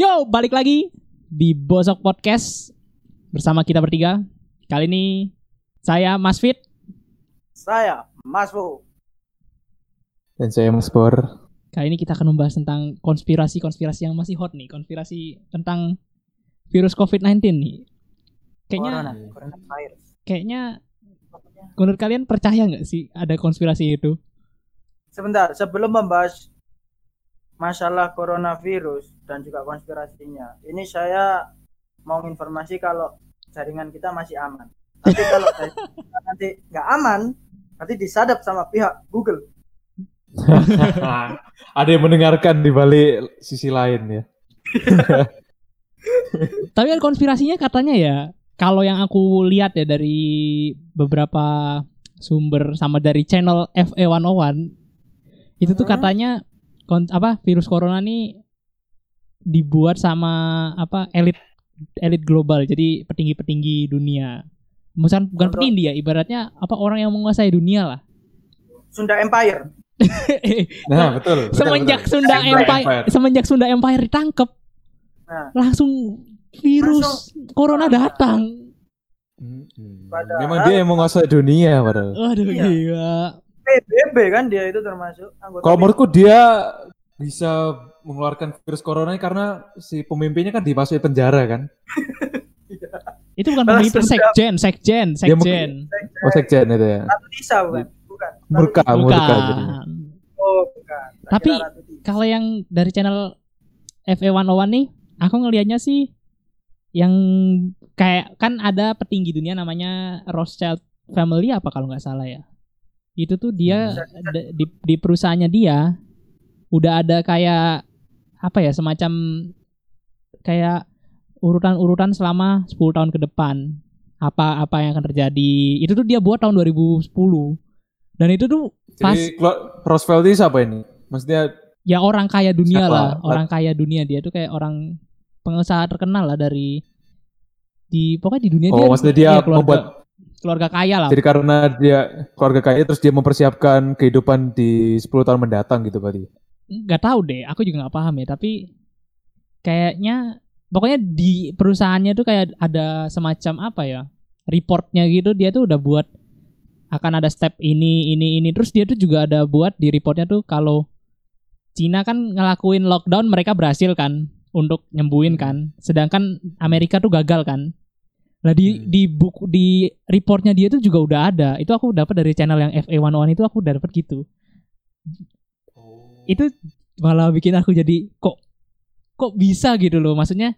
Yo, balik lagi di Bosok Podcast bersama kita bertiga. Kali ini saya Mas Fit. Saya Mas Wu. Dan saya Mas Bor. Kali ini kita akan membahas tentang konspirasi-konspirasi yang masih hot nih, konspirasi tentang virus COVID-19 nih. Kayaknya Corona, kayaknya menurut kalian percaya nggak sih ada konspirasi itu? Sebentar, sebelum membahas masalah coronavirus dan juga konspirasinya, ini saya mau informasi kalau jaringan kita masih aman. Tapi kalau nanti nggak aman, nanti disadap sama pihak Google. Ada yang mendengarkan di balik sisi lain ya. Tapi kan konspirasinya katanya ya, kalau yang aku lihat ya dari beberapa sumber sama dari channel FE101 itu tuh Hmm. katanya kon- apa virus corona nih dibuat sama apa elit elit global jadi petinggi-petinggi dunia. Bukan bukan petinggi ya, ibaratnya apa orang yang menguasai dunia lah. Sunda Empire. Nah, betul. betul, semenjak betul. Sunda Sunda Empire, Empire. semenjak Sunda Empire ditangkep, Nah, langsung virus corona datang. Mm-mm. Padahal- Memang dia yang menguasai dunia padahal. Waduh Iya. gila. PBB kan dia itu termasuk anggota Kalau menurutku dia bisa mengeluarkan virus corona ini karena si pemimpinnya kan dimasuki penjara kan. Itu bukan pemimpin sekjen, sekjen, Dia sekjen. Oh sekjen itu ya. Ratu Tisa bukan? Bukan. Murka, murka. Oh, bukan. Tapi-. Kalau yang dari channel FE101 nih, aku ngelihatnya sih yang kayak kan ada petinggi dunia namanya Rothschild Family apa kalau nggak salah ya. Itu tuh dia Hmm. di, di perusahaannya dia udah ada kayak apa ya semacam kayak urutan-urutan selama 10 tahun ke depan. Apa apa yang akan terjadi. Itu tuh dia buat tahun 2010. Dan itu tuh pas Jadi Roosevelt ini siapa ini? Maksudnya ya orang kaya dunia Siapa? lah, orang kaya dunia dia tuh kayak orang pengusaha terkenal lah dari di pokoknya di dunia oh dia maksudnya dia keluarga, membuat keluarga kaya lah. jadi karena dia keluarga kaya terus dia mempersiapkan kehidupan di 10 tahun mendatang gitu berarti. nggak tahu deh, aku juga nggak paham ya, tapi kayaknya pokoknya di perusahaannya tuh kayak ada semacam apa ya? reportnya gitu dia tuh udah buat akan ada step ini ini ini terus dia tuh juga ada buat di reportnya tuh kalau Cina kan ngelakuin lockdown mereka berhasil kan untuk nyembuhin kan sedangkan Amerika tuh gagal kan nah di Hmm. di buku di reportnya dia tuh juga udah ada. Itu aku dapat dari channel yang FA101 itu aku udah dapat gitu. Itu malah bikin aku jadi kok kok bisa gitu loh. Maksudnya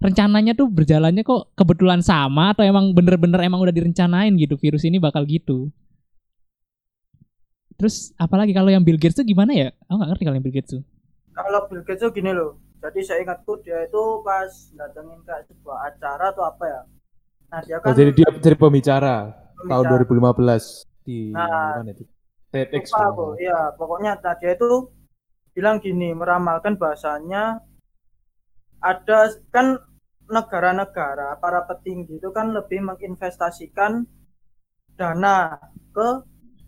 rencananya tuh berjalannya kok kebetulan sama atau emang bener-bener emang udah direncanain gitu virus ini bakal gitu. Terus apalagi kalau yang Bill Gates tuh gimana ya? Aku nggak ngerti kalau yang Bill Gates tuh. Kalau Bill Gates tuh gini loh. Jadi saya ingatku dia itu pas datengin ke sebuah acara atau apa ya nah dia Oh, kan jadi dia jadi pembicara, tahun pembicara. 2015 di Nah, mana itu? TEDx. Aku, iya pokoknya nah, dia itu bilang gini meramalkan bahasanya ada kan negara-negara para petinggi itu kan lebih menginvestasikan dana ke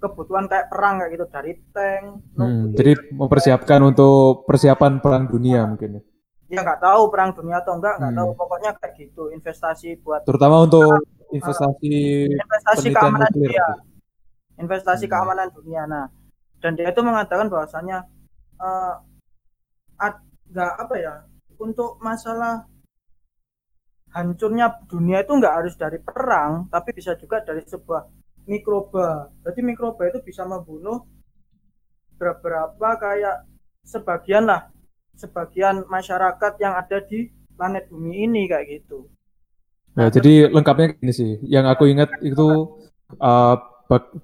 kebutuhan kayak perang kayak gitu dari tank. Hmm, jadi mempersiapkan untuk persiapan perang dunia mungkin ya. nggak tahu perang dunia atau enggak nggak Hmm. tahu pokoknya kayak gitu investasi buat Terutama untuk investasi investasi penelitian keamanan nuklir. dunia investasi Hmm. keamanan dunia nah dan dia itu mengatakan bahwasanya eh ad- nggak apa ya untuk masalah hancurnya dunia itu nggak harus dari perang tapi bisa juga dari sebuah mikroba jadi mikroba itu bisa membunuh beberapa kayak sebagian lah sebagian masyarakat yang ada di planet bumi ini kayak gitu Nah, jadi lengkapnya gini sih. Yang aku ingat itu uh,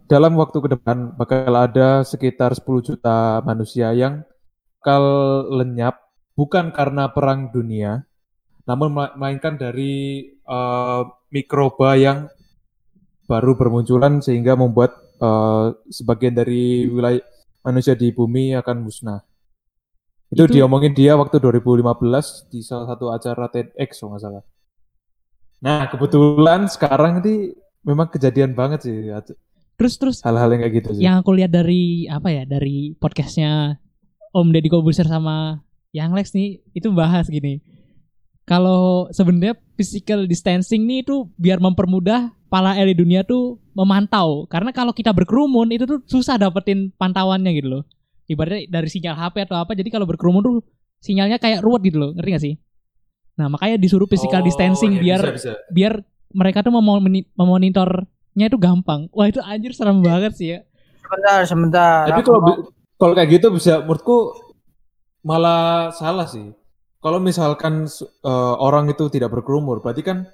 dalam waktu ke depan bakal ada sekitar 10 juta manusia yang bakal lenyap bukan karena perang dunia, namun mela- melainkan dari uh, mikroba yang baru bermunculan sehingga membuat uh, sebagian dari wilayah manusia di bumi akan musnah. Itu, Itu- diomongin dia waktu 2015 di salah satu acara TEDx kalau nggak salah. Nah, kebetulan sekarang ini memang kejadian banget sih terus terus hal-hal yang kayak gitu sih. yang aku lihat dari apa ya dari podcastnya Om Deddy Kobuser sama Yang Lex nih itu bahas gini kalau sebenarnya physical distancing nih itu biar mempermudah para elit dunia tuh memantau. Karena kalau kita berkerumun itu tuh susah dapetin pantauannya gitu loh. Ibaratnya dari sinyal HP atau apa. Jadi kalau berkerumun tuh sinyalnya kayak ruwet gitu loh. Ngerti gak sih? Nah makanya disuruh physical Oh, distancing ya, biar bisa, bisa. biar mereka tuh memoni- memonitornya itu gampang. Wah itu anjir serem banget sih ya. Sebentar, sebentar. Tapi kalau mau- kalau kayak gitu bisa menurutku malah salah sih. Kalau misalkan eh, orang itu tidak berkerumun, berarti kan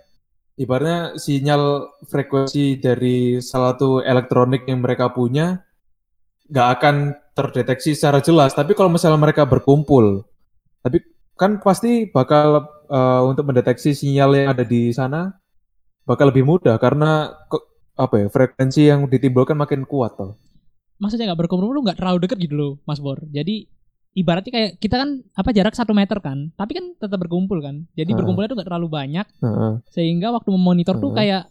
ibaratnya sinyal frekuensi dari salah satu elektronik yang mereka punya nggak akan terdeteksi secara jelas. Tapi kalau misalnya mereka berkumpul, tapi kan pasti bakal eh, untuk mendeteksi sinyal yang ada di sana bakal lebih mudah karena kok apa ya frekuensi yang ditimbulkan makin kuat toh. maksudnya nggak berkerumun lu nggak terlalu deket gitu loh Mas Bor jadi ibaratnya kayak kita kan apa jarak satu meter kan tapi kan tetap berkumpul kan jadi Heeh. berkumpulnya tuh nggak terlalu banyak Heeh. sehingga waktu memonitor tuh Heeh. kayak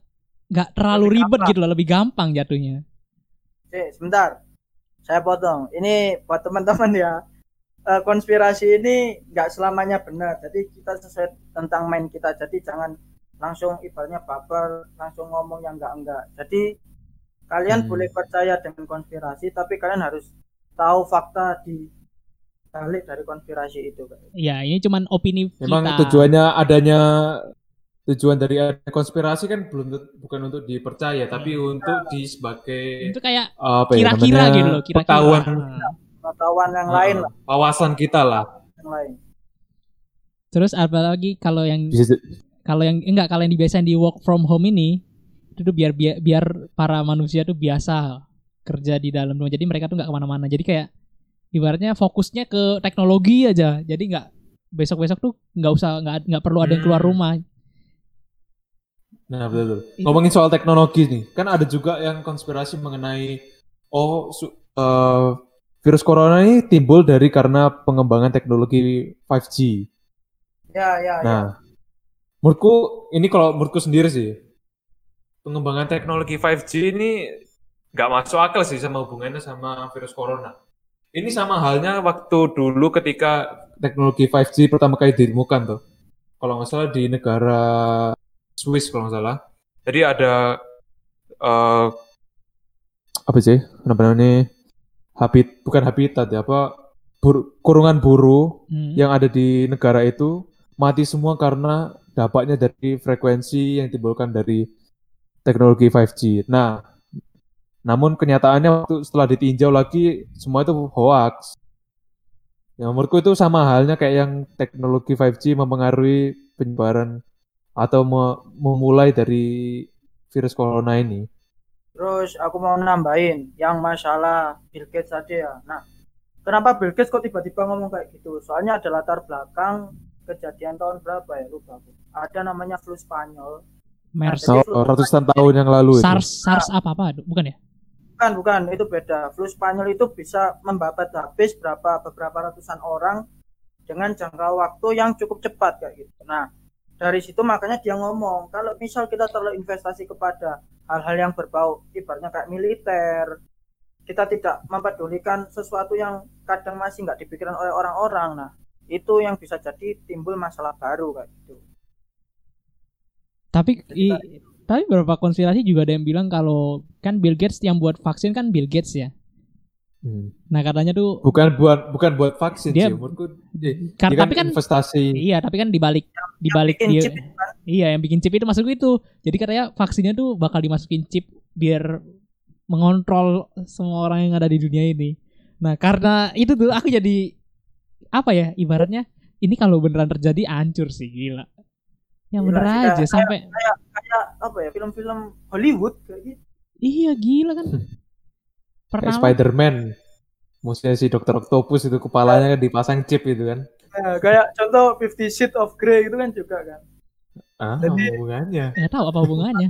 nggak terlalu Lebih ribet gampang. gitu loh lebih gampang jatuhnya Eh, sebentar. Saya potong. Ini buat teman-teman ya. Eh, konspirasi ini nggak selamanya benar. Jadi kita sesuai tentang main kita. Jadi jangan langsung ibaratnya baper, langsung ngomong yang enggak-enggak. Jadi kalian Hmm. boleh percaya dengan konspirasi, tapi kalian harus tahu fakta di balik dari konspirasi itu. ya ini cuman opini Memang kita tujuannya adanya tujuan dari konspirasi kan belum bukan untuk dipercaya tapi untuk di sebagai itu kayak apa ya kira-kira namanya, gitu loh kira-kira. pengetahuan. Nah. Pengetahuan yang uh, lain lah, wawasan kita lah. yang lain. terus apalagi kalau yang kalau yang enggak kalau yang dibiasain di work from home ini itu tuh biar biar, biar para manusia tuh biasa kerja di dalam rumah. Jadi mereka tuh nggak ke mana-mana. Jadi kayak ibaratnya fokusnya ke teknologi aja. Jadi nggak besok-besok tuh nggak usah nggak nggak perlu ada yang keluar Hmm. rumah Nah, betul, betul. Itu- Ngomongin soal teknologi nih, kan ada juga yang konspirasi mengenai oh su- eh, virus corona ini timbul dari karena pengembangan teknologi 5G. Ya, ya, ya. Nah, menurutku ini kalau menurutku sendiri sih, pengembangan teknologi 5G ini nggak masuk akal sih sama hubungannya sama virus corona. Ini sama halnya waktu dulu ketika teknologi 5G pertama kali ditemukan tuh. Kalau nggak salah di negara Swiss kalau nggak salah. Jadi ada eh, apa sih namanya habit bukan habitat ya apa bur- kurungan buru Hmm. yang ada di negara itu mati semua karena dampaknya dari frekuensi yang ditimbulkan dari teknologi 5G. Nah, namun kenyataannya waktu setelah ditinjau lagi semua itu hoax. Ya menurutku itu sama halnya kayak yang teknologi 5G mempengaruhi penyebaran atau me- memulai dari virus corona ini. Terus aku mau nambahin yang masalah Bill Gates tadi ya. Nah, kenapa Bill Gates kok tiba-tiba ngomong kayak gitu? Soalnya ada latar belakang kejadian tahun berapa ya lupa aku. Ada namanya flu Spanyol. MERS Oh, ratusan tahun yang lalu itu. SARS SARS apa apa bukan ya Bukan, bukan, itu beda. Flu Spanyol itu bisa membabat habis berapa beberapa ratusan orang dengan jangka waktu yang cukup cepat kayak gitu. Nah, dari situ makanya dia ngomong kalau misal kita terlalu investasi kepada hal-hal yang berbau ibaratnya kayak militer, kita tidak mempedulikan sesuatu yang kadang masih nggak dipikirkan oleh orang-orang. Nah, itu yang bisa jadi timbul masalah baru kayak gitu. tapi i- tapi beberapa konspirasi juga ada yang bilang kalau kan Bill Gates yang buat vaksin kan Bill Gates ya Hmm. nah katanya tuh Bukan buat bukan buat vaksin Dia- sih, menurutku. Kar- dia tapi kan investasi. Iya, tapi kan dibalik dibalik bikin dia chip kan. Iya, yang bikin chip itu masuk itu. Jadi katanya vaksinnya tuh bakal dimasukin chip biar mengontrol semua orang yang ada di dunia ini. Nah, karena itu tuh aku jadi apa ya ibaratnya ini kalau beneran terjadi hancur sih gila. Yang bener aja kayak- sampai Kayak apa ya film-film Hollywood kayak gitu. iya gila kan. Kayak Pernah Spider-Man. Maksudnya si Dokter Octopus itu kepalanya kan dipasang chip itu kan. Nah, kayak contoh Fifty Shades of Grey itu kan juga kan. Ah, Jadi- hubungannya. nggak tahu apa hubungannya.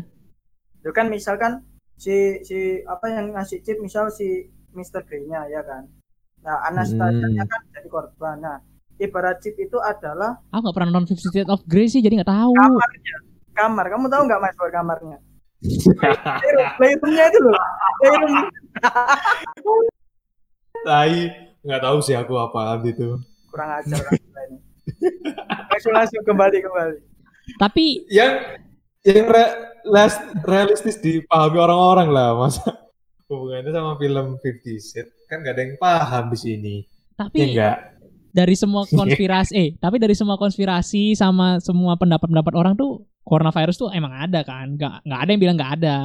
Itu kan misalkan si si apa yang ngasih chip misal si Mr. Grey-nya ya kan. Nah, Anastasia-nya Hmm. kan jadi korban. Nah, ibarat chip itu adalah Aku nggak pernah nonton Fifty Shades of Grey sih jadi nggak tahu. kamarnya. Kamar. Kamu tahu nggak Mas kamarnya? Playroom- Playroomnya itu loh. Playroom. Tai, nggak tahu sih aku apa itu. Kurang ajar kan kita ini. langsung langsung kembali kembali Tapi yang yang re- les- realistis dipahami orang-orang lah masa hubungannya sama film Fifty Shades kan gak ada yang paham di sini tapi ya enggak dari semua konspirasi eh tapi dari semua konspirasi sama semua pendapat-pendapat orang tuh coronavirus tuh emang ada kan? Nggak nggak ada yang bilang nggak ada.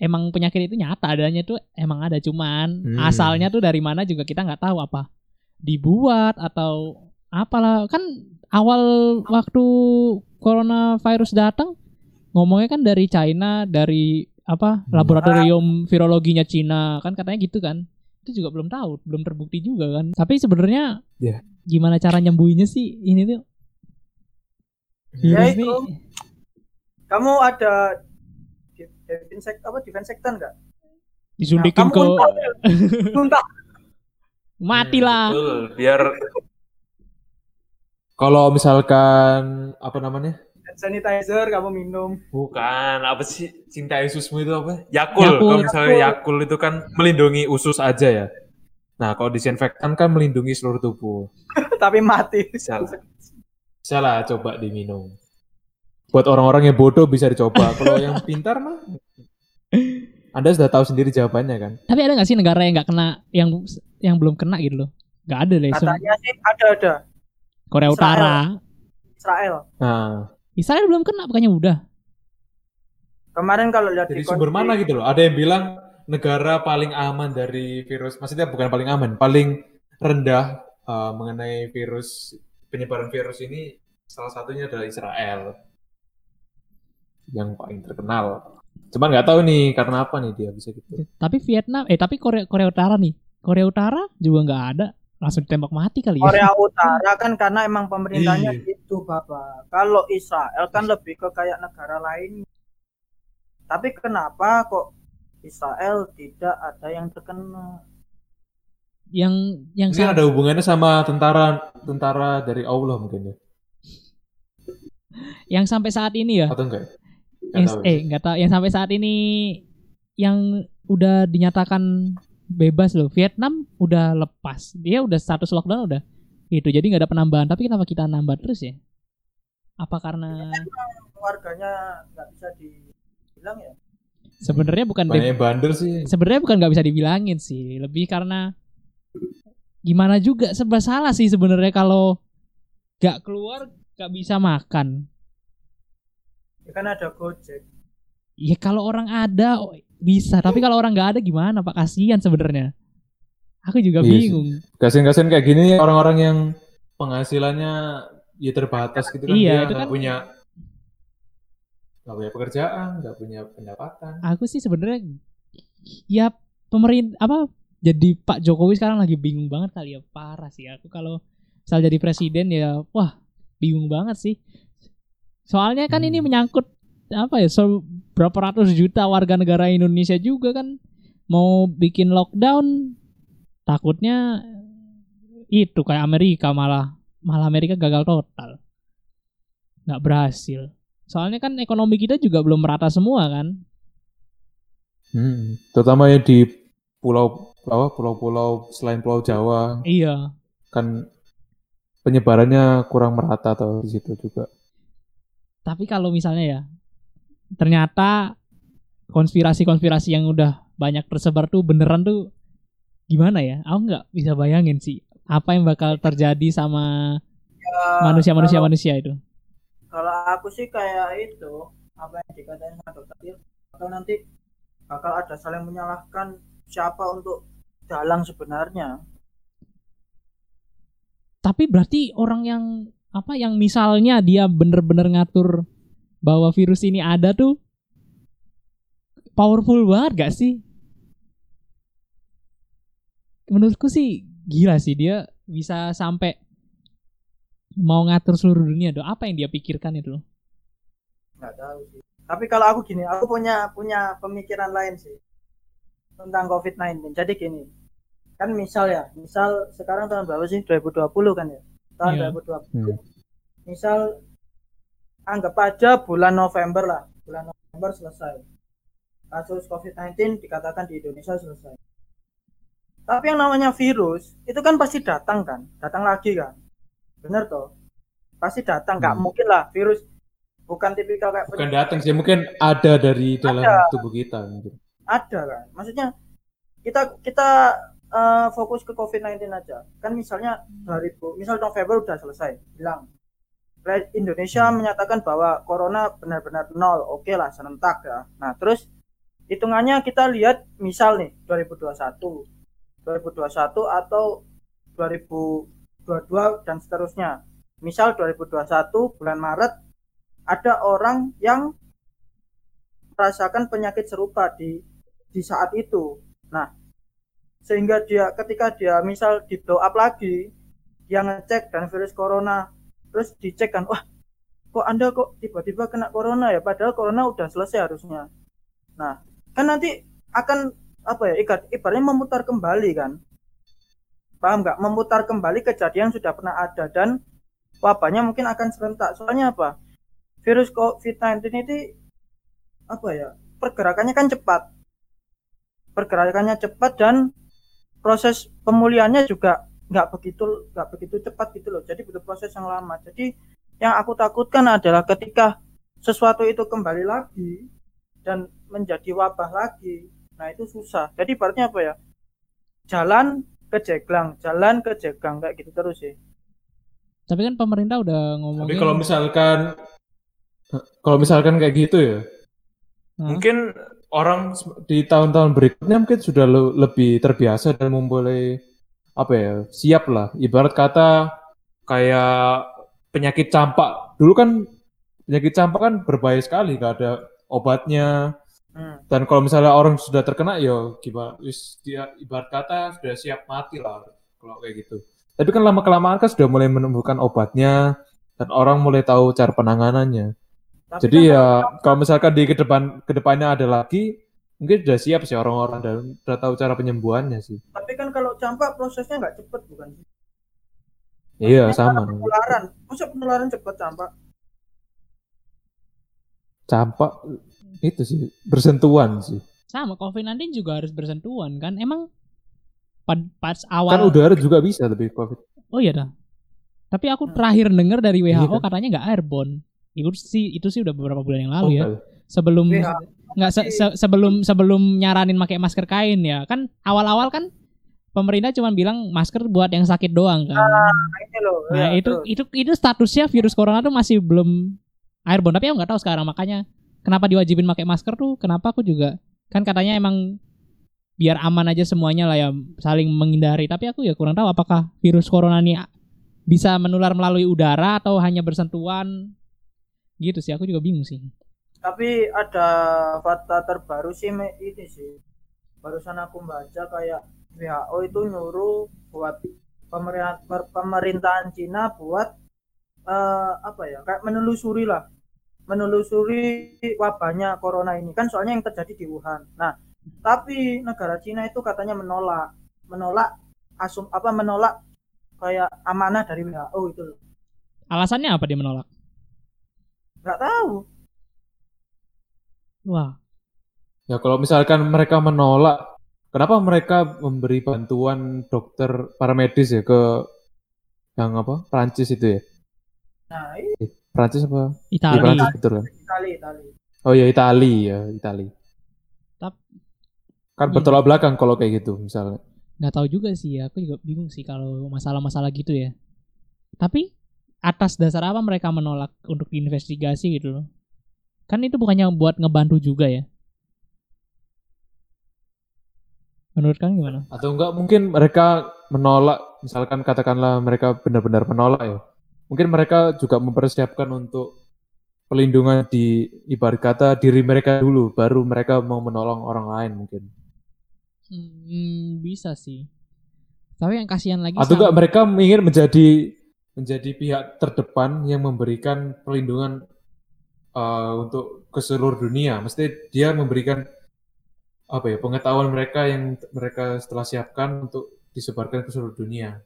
Emang penyakit itu nyata adanya tuh emang ada. Cuman Hmm. asalnya tuh dari mana juga kita nggak tahu. Apa dibuat atau apalah. Kan awal waktu coronavirus datang ngomongnya kan dari China dari apa Hmm. laboratorium virologinya Cina. Kan katanya gitu kan itu juga belum tahu belum terbukti juga kan. Tapi sebenarnya Ya. gimana cara nyembuhinnya sih ini tuh? Ya virus itu. nih kamu ada di- disinfek apa disinfektan nggak? Disuntikin Nah, ke kamu muntah muntah. Mati lah Betul, biar kalau misalkan apa namanya sanitizer kamu minum bukan apa sih cinta Yesusmu itu apa? Yakul. Yakult. Kalau misalnya Yakul itu kan melindungi usus aja ya. Nah, kalau disinfektan kan melindungi seluruh tubuh. tapi mati Bisa lah. bisa lah coba diminum buat orang-orang yang bodoh bisa dicoba kalau yang pintar mah anda sudah tahu sendiri jawabannya kan tapi ada nggak sih negara yang nggak kena yang yang belum kena gitu loh nggak ada deh katanya sih ada ada Korea Israel. Utara Israel nah Israel belum kena bukannya udah. Kemarin kalau lihat dari di sumber konflik- mana gitu loh. Ada yang bilang negara paling aman dari virus maksudnya bukan paling aman paling rendah uh, mengenai virus penyebaran virus ini salah satunya adalah Israel. Yang paling terkenal. Cuman nggak tahu nih karena apa nih dia bisa gitu. Tapi Vietnam eh tapi Korea Korea Utara nih. Korea Utara juga nggak ada. Langsung ditembak mati kali ya. Korea Utara kan karena emang pemerintahnya Iya. Gitu bapak. Kalau Israel kan lebih ke kayak negara lain. Tapi kenapa kok Israel tidak ada yang terkena? Yang yang ini ada hubungannya sama tentara tentara dari Allah mungkin ya? Yang sampai saat ini ya? Atau enggak? Nggak yang, tahu. eh nggak tahu. Yang sampai saat ini yang udah dinyatakan bebas loh. Vietnam udah lepas. Dia udah status lockdown udah itu jadi nggak ada penambahan. Tapi kenapa kita nambah terus ya? Apa karena warganya nggak bisa dibilang ya? Sebenarnya bukan banyak bandel sih. Sebenarnya bukan nggak bisa dibilangin sih. Lebih karena gimana juga serba salah sih sebenarnya kalau nggak keluar nggak bisa makan. Ya kan ada Gojek. Ya kalau orang ada oh, bisa. Tapi kalau orang nggak ada gimana pak? Kasihan sebenarnya aku juga Iya sih. bingung. Kasian-kasian kayak gini orang-orang yang penghasilannya ya terbatas gitu kan Iya, dia nggak kan- punya nggak punya pekerjaan nggak punya pendapatan. Aku sih sebenarnya ya pemerintah apa jadi Pak Jokowi sekarang lagi bingung banget kali ya parah sih. Aku kalau misal jadi presiden ya wah bingung banget sih. Soalnya kan ini Hmm. menyangkut apa ya so, berapa ratus juta warga negara Indonesia juga kan mau bikin lockdown takutnya itu kayak Amerika malah malah Amerika gagal total. Nggak berhasil. Soalnya kan ekonomi kita juga belum merata semua kan? Hmm, terutama yang di pulau apa pulau-pulau selain Pulau Jawa. Iya. Kan penyebarannya kurang merata atau di situ juga. Tapi kalau misalnya ya ternyata konspirasi-konspirasi yang udah banyak tersebar tuh beneran tuh gimana ya? Aku nggak bisa bayangin sih apa yang bakal terjadi sama Ya, manusia-manusia kalau- manusia itu. kalau aku sih kayak itu apa yang dikatain sama dokter atau nanti bakal ada saling menyalahkan siapa untuk dalang sebenarnya Tapi berarti orang yang apa yang misalnya dia bener-bener ngatur bahwa virus ini ada tuh powerful banget gak sih? Menurutku sih gila sih dia bisa sampai mau ngatur seluruh dunia tuh apa yang dia pikirkan itu? Loh. nggak tahu sih. Tapi kalau aku gini aku punya punya pemikiran lain sih tentang COVID-19 jadi gini kan misal ya misal sekarang tahun berapa sih? 2020 kan ya? Tahun Iya. 2020 Hmm. misal anggap aja bulan November lah bulan November selesai. Kasus COVID-19 dikatakan di Indonesia selesai tapi yang namanya virus itu kan pasti datang kan datang lagi kan bener toh pasti datang nggak Hmm. mungkin lah virus bukan tipikal kayak Bukan datang sih, mungkin ada dari dalam Ada. tubuh kita. mungkin. ada kan maksudnya kita kita eh, fokus ke COVID-19 aja kan misalnya 2000 misal November udah selesai bilang Indonesia Hmm. menyatakan bahwa corona benar-benar nol oke lah serentak ya nah terus hitungannya kita lihat misal nih 2021 2021 atau 2022 dan seterusnya misal 2021 bulan Maret ada orang yang merasakan penyakit serupa di di saat itu. Nah, sehingga dia ketika dia misal di blow up lagi, dia ngecek dan virus corona, terus dicek kan, wah kok anda kok tiba-tiba kena corona ya, padahal corona udah selesai harusnya. Nah, kan nanti akan apa ya, ibarat, ibaratnya memutar kembali kan, paham nggak? Memutar kembali kejadian yang sudah pernah ada dan wabahnya mungkin akan serentak. Soalnya apa? Virus COVID-19 ini apa ya? Pergerakannya kan cepat pergerakannya cepat dan proses pemulihannya juga nggak begitu nggak begitu cepat gitu loh jadi butuh proses yang lama jadi yang aku takutkan adalah ketika sesuatu itu kembali lagi dan menjadi wabah lagi nah itu susah jadi ibaratnya apa ya jalan ke jeglang jalan ke jeglang kayak gitu terus sih Tapi kan pemerintah udah ngomongin. Tapi kalau misalkan kalau misalkan kayak gitu ya, Hah? Mungkin orang di tahun-tahun berikutnya mungkin sudah le- lebih terbiasa dan memulai apa ya siap lah. Ibarat kata kayak penyakit campak. Dulu kan penyakit campak kan berbahaya sekali, gak ada obatnya. Hmm. Dan kalau misalnya orang sudah terkena, ya gimana? Dia ibarat kata sudah siap mati lah kalau kayak gitu. Tapi kan lama kelamaan kan sudah mulai menemukan obatnya dan orang mulai tahu cara penanganannya. Tapi Jadi kan ya kalau misalkan di ke depan ke depannya ada lagi, mungkin sudah siap sih orang-orang dan sudah tahu cara penyembuhannya sih. tapi kan kalau campak prosesnya nggak cepet bukan Iya Maksudnya sama. penularan masa penularan cepet campak Campak itu sih bersentuhan sih. sama COVID-19 juga harus bersentuhan kan. Emang pas awal Kan udara juga bisa tapi covid. Oh iya dah. Tapi aku Hmm. terakhir denger dari WHO Iya kan? katanya nggak airborne. Itu sih itu sih udah beberapa bulan yang lalu Oh, ya. Sebelum nggak se- se- sebelum sebelum nyaranin pakai masker kain ya. Kan awal-awal kan pemerintah cuma bilang masker buat yang sakit doang kan. ini loh Nah, ya, itu terus. itu itu statusnya virus corona tuh masih belum airborne. Tapi aku nggak tahu sekarang makanya kenapa diwajibin pakai masker tuh? Kenapa aku juga kan katanya emang biar aman aja semuanya lah ya saling menghindari. Tapi aku ya kurang tahu apakah virus corona ini bisa menular melalui udara atau hanya bersentuhan gitu sih. Aku juga bingung sih. tapi ada fakta terbaru sih ini sih barusan aku baca kayak WHO itu nyuruh buat pemerintahan Cina buat eh, apa ya kayak menelusuri lah menelusuri wabahnya corona ini kan soalnya yang terjadi di Wuhan nah tapi negara Cina itu katanya menolak menolak asum apa menolak kayak amanah dari WHO itu loh Alasannya apa dia menolak? nggak tahu Wah, Ya kalau misalkan mereka menolak, kenapa mereka memberi bantuan dokter paramedis ya ke yang apa? Prancis itu ya? Nah ini Prancis apa? Iya, Itali. Prancis betul kan? Itali Itali Oh ya Itali ya, Itali. Tap- Kan Iya. bertolak belakang kalau kayak gitu misalnya. nggak tahu juga sih ya. Aku juga bingung sih kalau masalah-masalah gitu ya. Tapi atas dasar apa mereka menolak untuk diinvestigasi gitu loh? Kan itu bukannya buat ngebantu juga ya? Menurut kalian gimana? Atau enggak mungkin mereka menolak, misalkan katakanlah mereka benar-benar menolak ya. Mungkin mereka juga mempersiapkan untuk pelindungan di ibarat kata diri mereka dulu, baru mereka mau menolong orang lain mungkin. Hmm, bisa sih. Tapi yang kasihan lagi Atau enggak mereka ingin menjadi menjadi pihak terdepan yang memberikan perlindungan uh, untuk ke seluruh dunia. Mesti dia memberikan apa ya pengetahuan mereka yang mereka setelah siapkan untuk disebarkan ke seluruh dunia.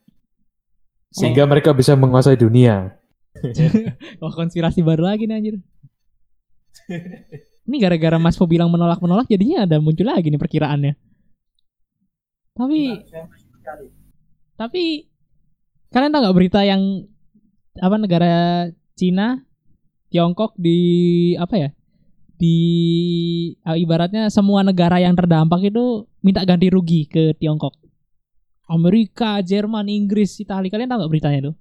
Sehingga mereka bisa menguasai dunia. Wah konspirasi baru lagi nih anjir. Ini gara-gara Mas Po bilang menolak-menolak jadinya ada muncul lagi nih perkiraannya. Tapi tapi kalian tahu nggak berita yang apa negara Cina, Tiongkok di apa ya? Di ah, ibaratnya semua negara yang terdampak itu minta ganti rugi ke Tiongkok. Amerika, Jerman, Inggris, Italia. Kalian tahu nggak beritanya itu?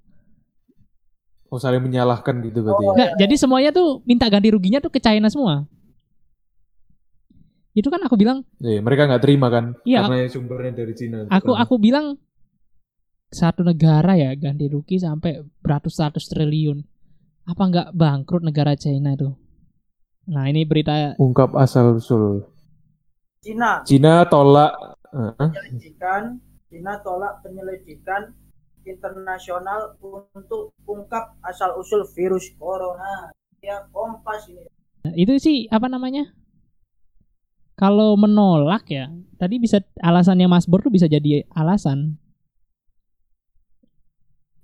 Oh saling menyalahkan gitu berarti. Oh, ya. Nggak, jadi semuanya tuh minta ganti ruginya tuh ke China semua. Itu kan aku bilang, Iya, mereka nggak terima kan? Iya. Karena sumbernya dari Cina. aku aku bilang satu negara ya ganti rugi sampai beratus-ratus triliun. Apa nggak bangkrut negara China itu? Nah ini berita ungkap asal usul. Cina Cina tolak. eh, penyelidikan Cina tolak penyelidikan internasional untuk ungkap asal usul virus corona. Ya kompas ini. itu sih apa namanya? Kalau menolak ya, tadi bisa alasannya Mas Bor tuh bisa jadi alasan.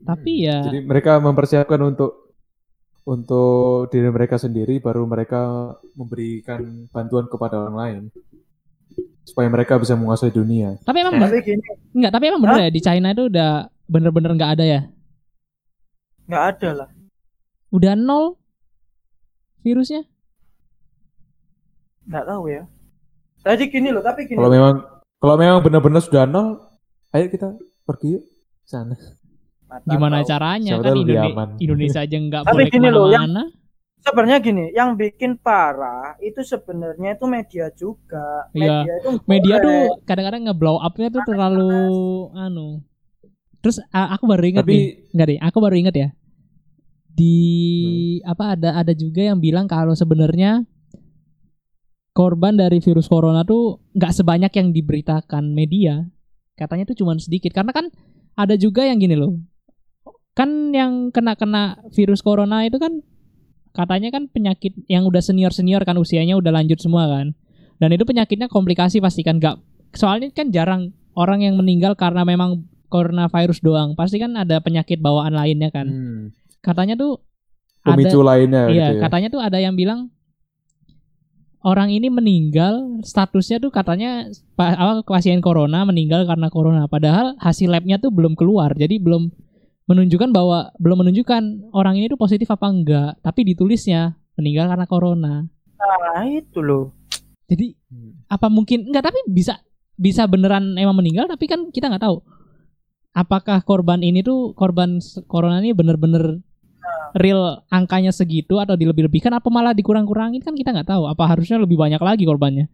Tapi ya Jadi mereka mempersiapkan untuk untuk diri mereka sendiri, baru mereka memberikan bantuan kepada orang lain supaya mereka bisa menguasai dunia. tapi emang bener- Tapi gini, enggak, tapi emang bener ya di China itu udah bener-bener nggak ada ya. nggak ada lah. Udah nol virusnya. Nggak tahu ya. Tadi gini loh, tapi gini. Kalau memang kalau memang benar-benar sudah nol, ayo kita pergi yuk sana. Mata Gimana tahu. caranya Siapa kan tahu lebih Indone- aman. Indonesia aja nggak boleh gini loh, yang- ke mana-mana. Sebenarnya gini, yang bikin parah itu sebenarnya itu media juga. Iya. Media itu Media boleh. tuh kadang-kadang nge-blow up-nya tuh terlalu anu. Terus aku baru ingat Tapi nih, enggak deh, aku baru ingat ya. Di apa ada ada juga yang bilang kalau sebenarnya korban dari virus corona tuh nggak sebanyak yang diberitakan media. Katanya tuh cuma sedikit karena kan ada juga yang gini loh. Kan yang kena-kena virus corona itu kan katanya kan penyakit yang udah senior-senior kan usianya udah lanjut semua kan. Dan itu penyakitnya komplikasi pasti kan nggak soalnya kan jarang orang yang meninggal karena memang coronavirus doang. Pasti kan ada penyakit bawaan lainnya kan. hmm, Katanya tuh ada pemicu lainnya Iya, gitu ya. katanya tuh ada yang bilang orang ini meninggal, statusnya tuh katanya pa- apa pasien corona meninggal karena corona. Padahal hasil labnya tuh belum keluar, jadi belum menunjukkan bahwa belum menunjukkan orang ini tuh positif apa enggak. Tapi ditulisnya meninggal karena corona. Nah, itu loh. Jadi Hmm. apa mungkin enggak tapi bisa bisa beneran emang meninggal tapi kan kita nggak tahu apakah korban ini tuh korban corona ini bener-bener real angkanya segitu atau dilebih-lebihkan apa malah dikurang-kurangin kan kita nggak tahu apa harusnya lebih banyak lagi korbannya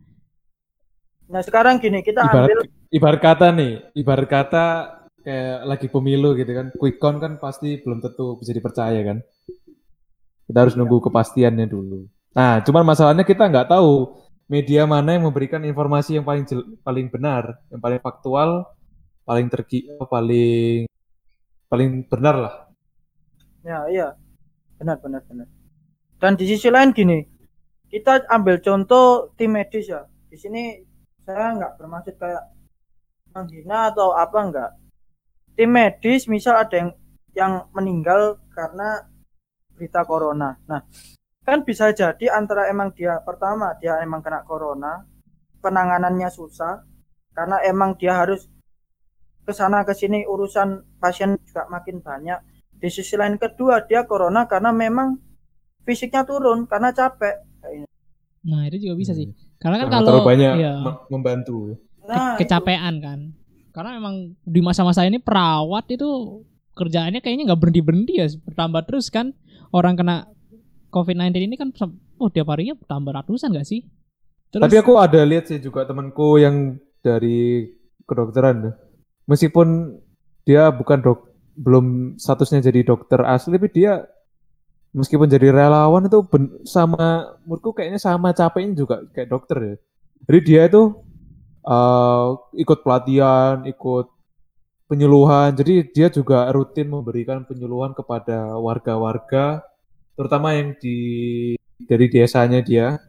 Nah, sekarang gini, kita Ibarat ambil ibarat kata nih, ibarat kata kayak lagi pemilu gitu kan. Quick count kan pasti belum tentu bisa dipercaya kan. Kita harus nunggu kepastiannya dulu. Nah, cuman masalahnya kita nggak tahu media mana yang memberikan informasi yang paling jel- paling benar, yang paling faktual, paling tergi, paling paling benar lah. Ya, iya. Benar, benar, benar. Dan di sisi lain gini, kita ambil contoh tim medis ya. Di sini saya nggak bermaksud kayak menghina atau apa enggak. Tim medis misal ada yang yang meninggal karena berita corona. Nah, kan bisa jadi antara emang dia pertama dia emang kena corona, penanganannya susah karena emang dia harus ke sana ke sini urusan pasien juga makin banyak di sisi lain kedua dia corona karena memang fisiknya turun karena capek nah itu juga bisa sih Hmm. karena kan Karena kalau terlalu banyak iya, mem- membantu. ke- nah kecapean kan karena memang di masa-masa ini perawat itu kerjaannya kayaknya nggak berhenti berhenti ya bertambah terus kan orang kena COVID-19 ini kan oh tiap harinya bertambah ratusan gak sih terus Tapi aku ada lihat sih juga temanku yang dari kedokteran. Meskipun dia bukan dok, belum statusnya jadi dokter asli, tapi dia meskipun jadi relawan itu ben- sama, menurutku kayaknya sama capeknya juga kayak dokter ya. Jadi dia itu eh, ikut pelatihan, ikut penyuluhan. Jadi dia juga rutin memberikan penyuluhan kepada warga-warga, terutama yang di dari desanya dia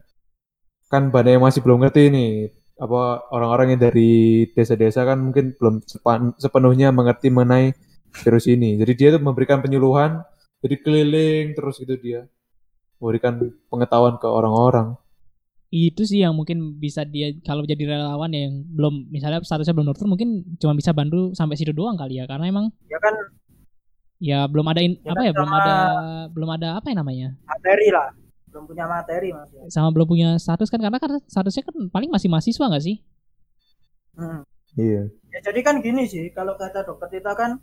kan banyak yang masih belum ngerti nih apa orang-orang yang dari desa-desa kan mungkin belum sepan- sepenuhnya mengerti mengenai virus ini. Jadi dia tuh memberikan penyuluhan, jadi keliling terus gitu dia memberikan pengetahuan ke orang-orang. Itu sih yang mungkin bisa dia kalau jadi relawan ya yang belum misalnya statusnya belum dokter mungkin cuma bisa bantu sampai situ doang kali ya karena emang ya kan Ya belum ada in- Ya apa kan ya belum ada belum ada apa ya namanya materi lah belum punya materi mas ya. sama belum punya status kan karena kan statusnya kan paling masih mahasiswa nggak sih? Hmm. Iya. Ya, jadi kan gini sih kalau kata dokter kita kan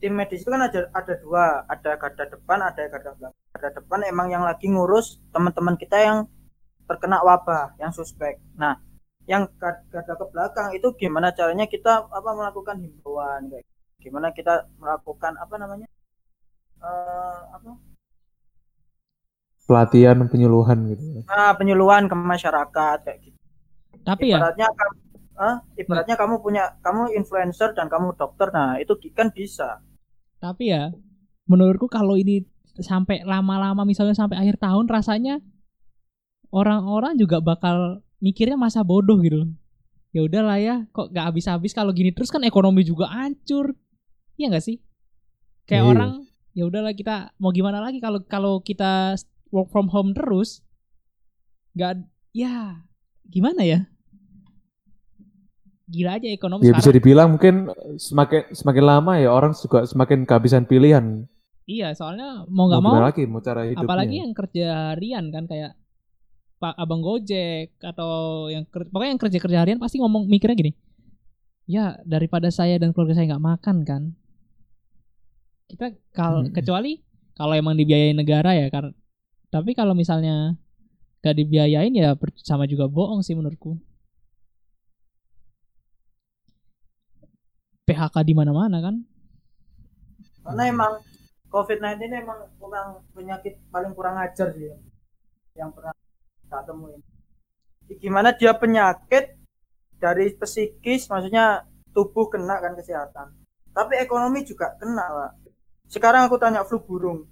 tim medis itu kan ada ada dua ada garda depan ada garda belakang garda depan emang yang lagi ngurus teman-teman kita yang terkena wabah yang suspek. Nah yang gar- garda ke belakang itu gimana caranya kita apa melakukan himbauan kayak gimana kita melakukan apa namanya eh apa? Pelatihan penyuluhan gitu. nah, penyuluhan ke masyarakat kayak gitu. Tapi ya? Ibaratnya kamu eh, ibaratnya kamu punya kamu influencer dan kamu dokter nah itu kan bisa. Tapi ya menurutku kalau ini sampai lama-lama misalnya sampai akhir tahun rasanya orang-orang juga bakal mikirnya masa bodoh gitu loh. Ya udahlah ya, kok gak habis-habis kalau gini terus kan ekonomi juga hancur. Iya nggak sih? Kayak Iya. orang ya udahlah kita mau gimana lagi kalau kalau kita work from home terus nggak ya gimana ya? Gila aja ekonomi Ya bisa dibilang mungkin semakin semakin lama ya orang juga semakin kehabisan pilihan. Iya, soalnya mau nggak Mau mau lagi mau cara hidupnya. apalagi yang kerja harian kan kayak pak abang gojek atau yang pokoknya yang kerja kerja harian pasti ngomong mikirnya gini ya daripada saya dan keluarga saya nggak makan kan? Kita kal Hmm. kecuali kalau emang dibiayain negara ya kan tapi kalau misalnya gak dibiayain ya sama juga bohong sih menurutku. PHK di mana-mana kan? Karena emang COVID-19 ini emang kurang penyakit paling kurang ajar sih yang pernah tak temuin. Gimana dia penyakit dari psikis, maksudnya tubuh kena kan kesehatan, tapi ekonomi juga kena pak. Sekarang aku tanya flu burung,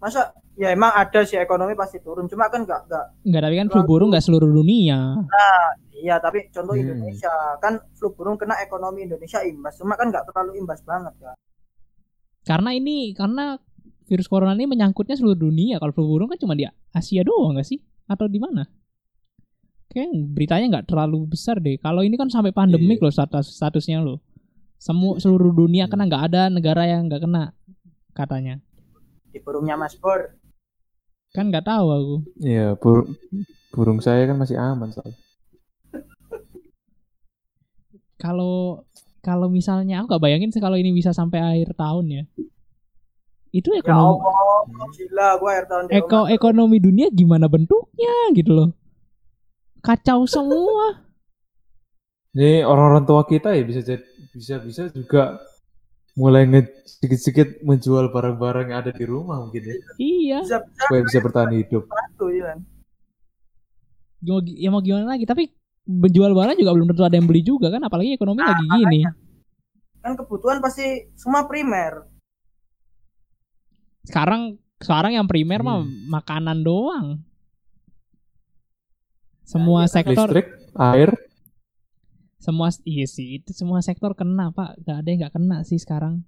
masa ya emang ada sih ekonomi pasti turun, cuma kan nggak nggak nggak tapi kan flu burung nggak seluruh dunia iya tapi contoh Hmm. Indonesia kan flu burung kena ekonomi Indonesia imbas, cuma kan nggak terlalu imbas banget kan. karena ini karena virus corona ini menyangkutnya seluruh dunia. Kalau flu burung kan cuma di Asia doang nggak sih? Atau di mana? Kayak beritanya nggak terlalu besar deh. Kalau ini kan sampai pandemik Iya. loh status statusnya loh. Semua seluruh dunia kena nggak ada negara yang nggak kena katanya. Di burungnya Mas Bor. kan nggak tahu aku. Iya, bur- burung saya kan masih aman soalnya. kalau kalau misalnya aku nggak bayangin sih kalau ini bisa sampai akhir tahun ya itu Ya ekonomi Allah, gila gua air tahun eko ekonomi dunia gimana bentuknya gitu loh kacau semua Ini orang-orang tua kita ya bisa jadi bisa bisa juga mulai nge sedikit-sedikit menjual barang-barang yang ada di rumah mungkin ya iya Bisa bisa supaya bisa bertahan hidup. satu ya. kan. mau gi- ya mau gimana lagi tapi menjual barang juga belum tentu ada yang beli juga kan apalagi ekonomi lagi gini Kan kebutuhan pasti semua primer. Sekarang sekarang yang primer mah Hmm. makanan doang semua Nah, iya, sektor Listrik, air, semua iya sih itu semua sektor kena pak gak ada yang nggak kena sih sekarang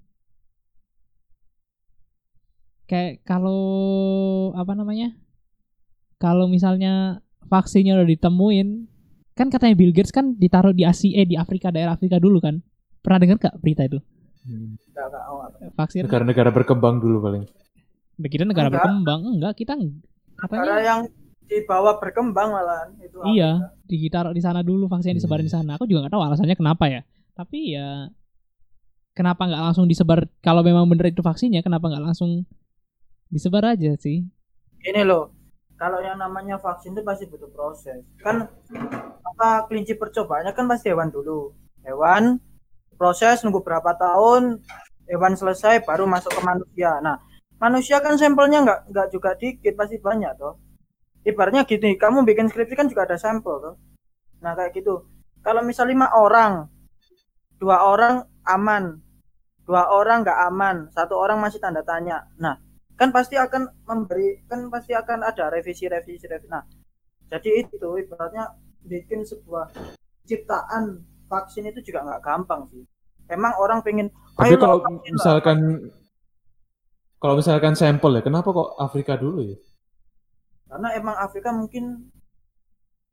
kayak kalau apa namanya kalau misalnya vaksinnya udah ditemuin kan katanya Bill Gates kan ditaruh di Asia eh, di Afrika daerah Afrika dulu kan pernah dengar gak berita itu Hmm. Enggak enggak apa. vaksin negara-negara berkembang dulu paling. Kita negara Enggak. berkembang enggak kita Negara katanya yang di bawah berkembang malahan itu. iya ditaruh di sana dulu vaksinnya disebarin di sana aku juga nggak tahu alasannya kenapa ya tapi ya kenapa nggak langsung disebar kalau memang bener itu vaksinnya kenapa nggak langsung disebar aja sih Ini loh. Kalau yang namanya vaksin itu pasti butuh proses. Kan apa kelinci percobaannya kan pasti hewan dulu. Hewan proses nunggu berapa tahun hewan selesai baru masuk ke manusia. Nah, manusia kan sampelnya nggak nggak juga dikit pasti banyak toh. Ibaratnya gini, kamu bikin skripsi kan juga ada sampel toh. Nah kayak gitu. Kalau misal lima orang, dua orang aman, dua orang nggak aman, satu orang masih tanda tanya. Nah kan pasti akan memberi, kan pasti akan ada revisi revisi revisi. Nah jadi itu ibaratnya bikin sebuah ciptaan vaksin itu juga nggak gampang sih. Emang orang pengen Tapi "Ayo kalau lah." Kalau misalkan sampel ya, kenapa kok Afrika dulu ya? karena emang Afrika mungkin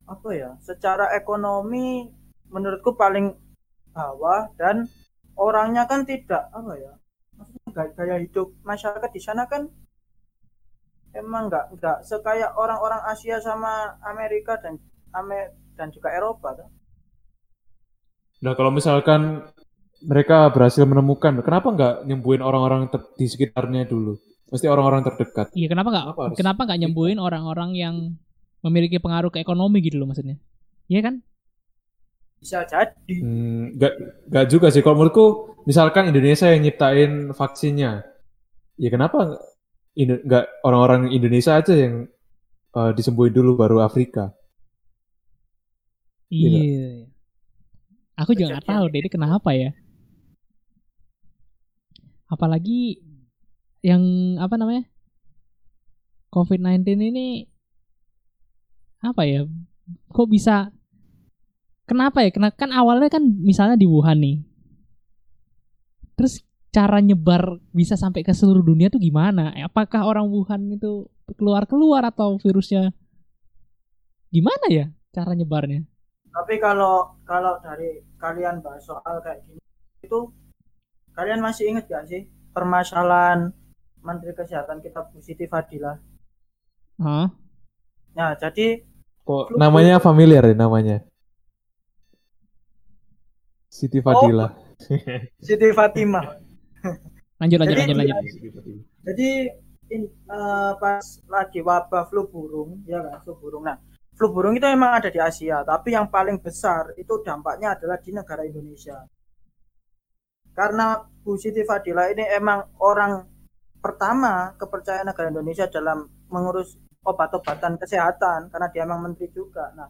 apa ya secara ekonomi menurutku paling bawah dan orangnya kan tidak apa ya maksudnya gaya, gaya hidup masyarakat di sana kan emang nggak nggak sekaya orang-orang Asia sama Amerika dan Amer dan juga Eropa kan? Nah, kalau misalkan mereka berhasil menemukan, kenapa nggak nyembuhin orang-orang ter- di sekitarnya dulu? Mesti orang-orang terdekat. Iya, kenapa nggak Kenapa kenapa nggak nyembuhin orang-orang yang memiliki pengaruh ke ekonomi gitu loh maksudnya? Iya kan? Bisa jadi. Hmm, nggak nggak juga sih. Kalau menurutku, misalkan Indonesia yang nyiptain vaksinnya, ya kenapa nggak- orang-orang Indonesia aja yang eh, disembuhin dulu baru Afrika? Iya. Iya. Aku juga nggak tahu deh ini kenapa ya. Apalagi yang apa namanya? COVID-19 ini apa ya? Kok bisa Kenapa ya? Kena kan awalnya kan misalnya di Wuhan nih. Terus cara nyebar bisa sampai ke seluruh dunia tuh gimana? Eh, Apakah orang Wuhan itu keluar-keluar atau virusnya gimana ya cara nyebarnya? Tapi kalau kalau dari kalian bahas soal kayak gini itu kalian masih ingat gak sih permasalahan Menteri Kesehatan kita Bu Siti Fadila? Hah? Nah, jadi Kok namanya familiar ya namanya? Siti Fadila. Siti Fatimah. Lanjut lanjut Jadi- lanjut lanjut. Jadi in- eh, pas lagi wabah flu burung, ya kan, flu burung. Nah, flu burung itu memang ada di Asia, tapi yang paling besar itu dampaknya adalah di negara Indonesia. Karena Bu Siti Fadila ini emang orang pertama kepercayaan negara Indonesia dalam mengurus obat-obatan kesehatan karena dia emang menteri juga. Nah,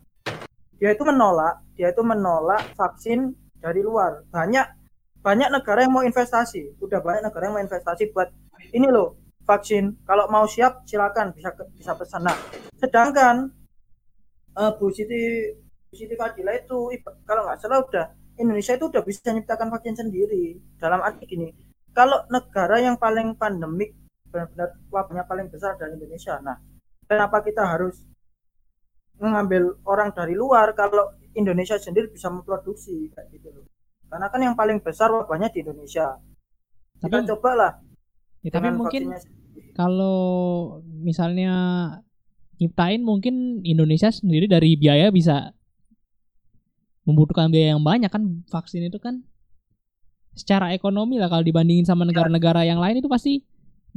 dia itu menolak, dia itu menolak vaksin dari luar. Banyak banyak negara yang mau investasi, udah banyak negara yang mau investasi buat ini loh vaksin kalau mau siap silakan bisa bisa pesan nah sedangkan eh, Bu Siti Bu Siti Fadila itu kalau nggak salah udah Indonesia itu udah bisa menciptakan vaksin sendiri. Dalam arti gini kalau negara yang paling pandemik benar-benar wabahnya paling besar dari Indonesia. Nah kenapa kita harus mengambil orang dari luar kalau Indonesia sendiri bisa memproduksi kayak gitu loh. Karena kan yang paling besar wabahnya di Indonesia. Kita Tapi cobalah ya, tapi mungkin kalau misalnya nyiptain mungkin Indonesia sendiri dari biaya bisa membutuhkan biaya yang banyak kan vaksin itu kan secara ekonomi lah kalau dibandingin sama negara-negara yang lain itu pasti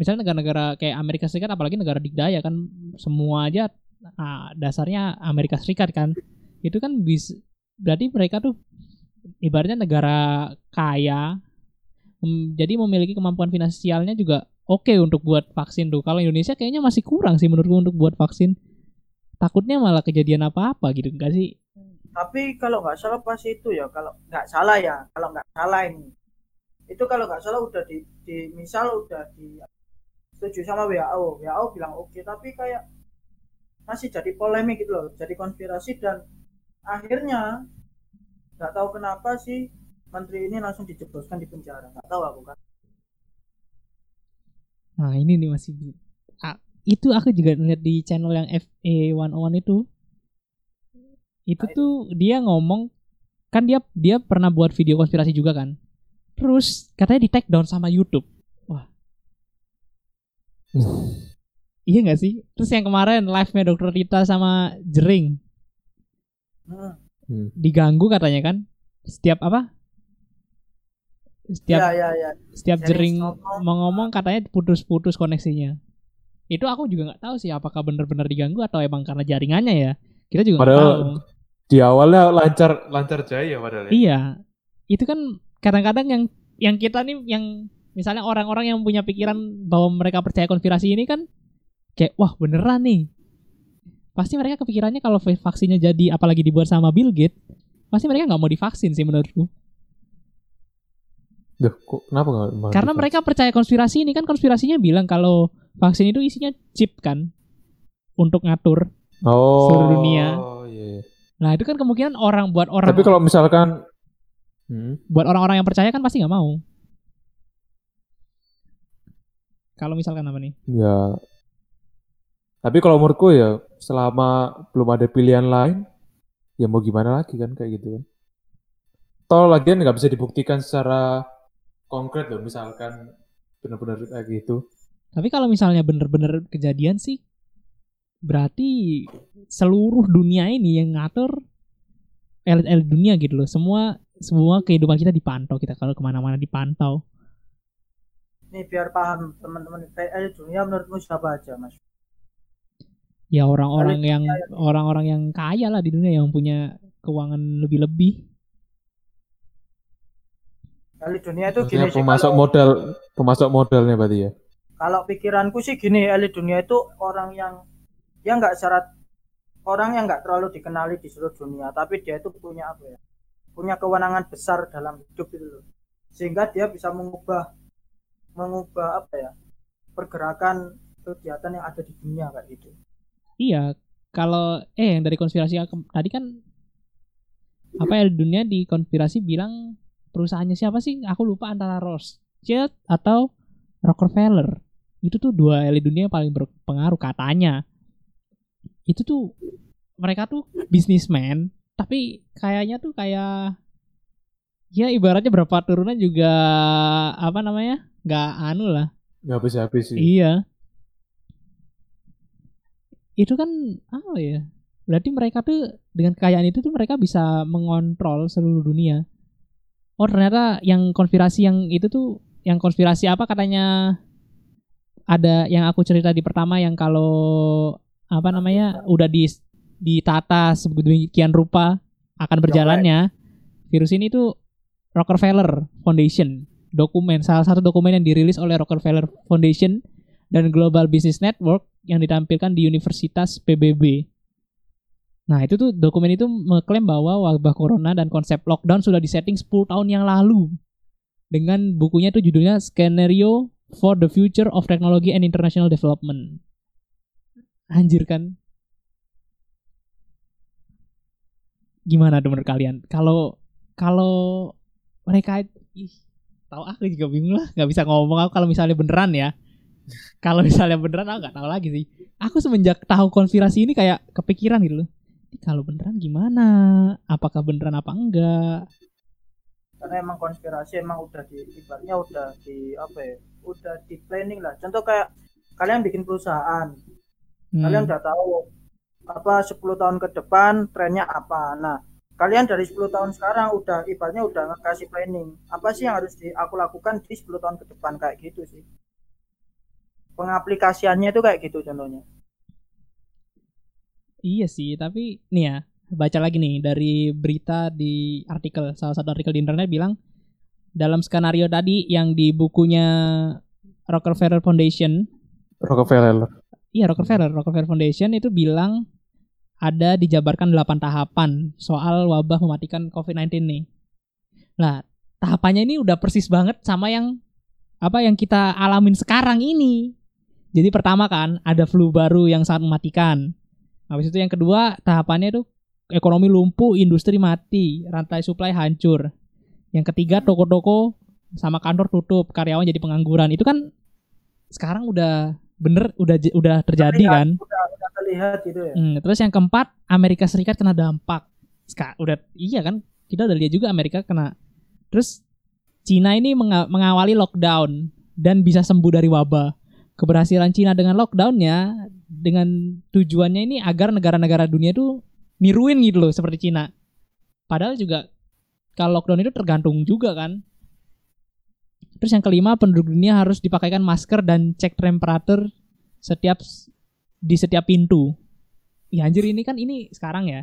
misalnya negara-negara kayak Amerika Serikat apalagi negara dikdaya kan semua aja ah, dasarnya Amerika Serikat kan itu kan bisa berarti mereka tuh ibaratnya negara kaya Mem- jadi memiliki kemampuan finansialnya juga oke untuk buat vaksin tuh. Kalau Indonesia kayaknya masih kurang sih menurutku untuk buat vaksin. Takutnya malah kejadian apa-apa gitu enggak sih? Tapi kalau nggak salah pas itu ya, kalau nggak salah ya, kalau nggak salah ini, itu kalau nggak salah udah di, di misal udah di setuju sama WHO, WHO bilang oke, tapi kayak masih jadi polemik gitu loh, jadi konspirasi dan akhirnya nggak tahu kenapa sih menteri ini langsung dijebloskan di penjara, nggak tahu aku kan. Nah, ini nih masih Ah, itu aku juga lihat di channel yang FA101 itu. Itu tuh dia ngomong kan dia dia pernah buat video konspirasi juga kan. Terus katanya di take down sama YouTube. Wah. Iya nggak sih? Terus yang kemarin live-nya Dokter Rita sama Jering Hmm. Diganggu katanya kan setiap apa setiap Ya ya ya. setiap Jering jering ngomong. mau ngomong katanya putus-putus koneksinya itu aku juga nggak tahu sih apakah benar-benar diganggu atau emang karena jaringannya ya kita juga nggak Padahal- tahu Di awalnya lancar lancar jaya padahal ya. iya itu kan kadang-kadang yang yang kita nih yang misalnya orang-orang yang punya pikiran bahwa mereka percaya konspirasi ini kan kayak wah beneran nih pasti mereka kepikirannya kalau vaksinnya jadi apalagi dibuat sama Bill Gates pasti mereka nggak mau divaksin sih menurutku Duh, kok kenapa nggak mau Karena divaksin? mereka percaya konspirasi ini kan konspirasinya bilang kalau vaksin itu isinya chip kan untuk ngatur. oh, seluruh dunia. Nah itu kan kemungkinan orang buat orang Tapi kalau misalkan hmm, buat orang-orang yang percaya kan pasti nggak mau. Kalau misalkan apa nih? ya tapi kalau menurutku ya selama belum ada pilihan lain ya mau gimana lagi kan kayak gitu kan. Toh lagian nggak bisa dibuktikan secara konkret loh misalkan benar-benar kayak gitu. Tapi kalau misalnya bener-bener kejadian sih, berarti seluruh dunia ini yang ngatur elit-elit dunia gitu loh. Semua semua kehidupan kita dipantau kita kalau ke mana-mana dipantau. Nih biar paham teman-teman PL dunia menurutmu siapa aja mas? Ya orang-orang Elit yang dunia yang- orang-orang yang kaya lah di dunia yang punya keuangan lebih-lebih. Elit dunia itu Maksudnya gini sih. pemasok Kalau, modal, pemasok modalnya berarti ya. kalau pikiranku sih gini, elit dunia itu orang yang dia nggak syarat orang yang nggak terlalu dikenali di seluruh dunia, tapi dia itu punya apa ya? Punya kewenangan besar dalam hidup itu loh. Sehingga dia bisa mengubah mengubah apa ya? pergerakan kegiatan yang ada di dunia kayak gitu. Iya, kalau eh yang dari konspirasi tadi kan apa ya dunia di konspirasi bilang perusahaannya siapa sih? Aku lupa antara Rothschild atau Rockefeller. Itu tuh dua elit dunia yang paling berpengaruh katanya. Itu tuh mereka tuh bisnismen, tapi kayaknya tuh kayak ya ibaratnya berapa turunan juga apa namanya? nggak anu lah. Nggak habis-habis sih. Iya. Itu kan apa ya? Berarti mereka tuh dengan kekayaan itu tuh mereka bisa mengontrol seluruh dunia. Oh ternyata yang konspirasi yang itu tuh yang konspirasi apa katanya ada yang aku cerita di pertama yang kalau apa namanya udah di ditata sedemikian rupa akan berjalannya virus ini tuh Rockefeller Foundation dokumen salah satu dokumen yang dirilis oleh Rockefeller Foundation dan Global Business Network yang ditampilkan di Universitas PBB. Nah, itu tuh dokumen itu mengklaim bahwa wabah corona dan konsep lockdown sudah disetting 10 tahun yang lalu. Dengan bukunya itu judulnya Scenario for the Future of Technology and International Development. Anjir kan? Gimana menurut kalian? Kalau kalau mereka ih, tahu aku juga bingung lah. Nggak bisa ngomong. Aku kalau misalnya beneran ya. Kalau misalnya beneran aku nggak tahu lagi sih. Aku semenjak tahu konspirasi ini kayak kepikiran gitu loh. "Ini kalau beneran gimana? Apakah beneran apa enggak? Karena emang konspirasi emang udah di ibaratnya udah di apa ya udah di planning lah. Contoh kayak kalian bikin perusahaan Hmm, kalian udah tahu apa 10 tahun ke depan trennya apa. Nah kalian dari 10 tahun sekarang udah ibaratnya udah ngasih planning. Apa sih yang harus di, aku lakukan di 10 tahun ke depan? Kayak gitu sih. Pengaplikasiannya itu kayak gitu contohnya. Iya sih tapi nih ya baca lagi nih dari berita di artikel salah satu artikel di internet bilang dalam skenario tadi yang di bukunya Rockefeller Foundation Rockefeller. Iya Rockefeller, Rockefeller Foundation itu bilang ada dijabarkan 8 tahapan soal wabah mematikan COVID-19 nih. Nah, tahapannya ini udah persis banget sama yang apa yang kita alamin sekarang ini. Jadi pertama kan ada flu baru yang sangat mematikan. Habis itu yang kedua tahapannya itu ekonomi lumpuh, industri mati, rantai supply hancur. Yang ketiga toko-toko sama kantor tutup, karyawan jadi pengangguran. Itu kan sekarang udah bener udah udah terjadi Terlihat, kan. udah, udah terlihat gitu ya Hmm, terus yang keempat Amerika Serikat kena dampak. Ska, udah iya kan kita udah lihat juga Amerika kena. Terus Cina ini menga- mengawali lockdown dan bisa sembuh dari wabah. Keberhasilan Cina dengan lockdownnya dengan tujuannya ini agar negara-negara dunia itu niruin gitu loh seperti Cina. Padahal juga kalau lockdown itu tergantung juga kan. Terus yang kelima penduduk dunia harus dipakaikan masker dan cek temperatur setiap di setiap pintu. Ya anjir ini kan ini sekarang ya.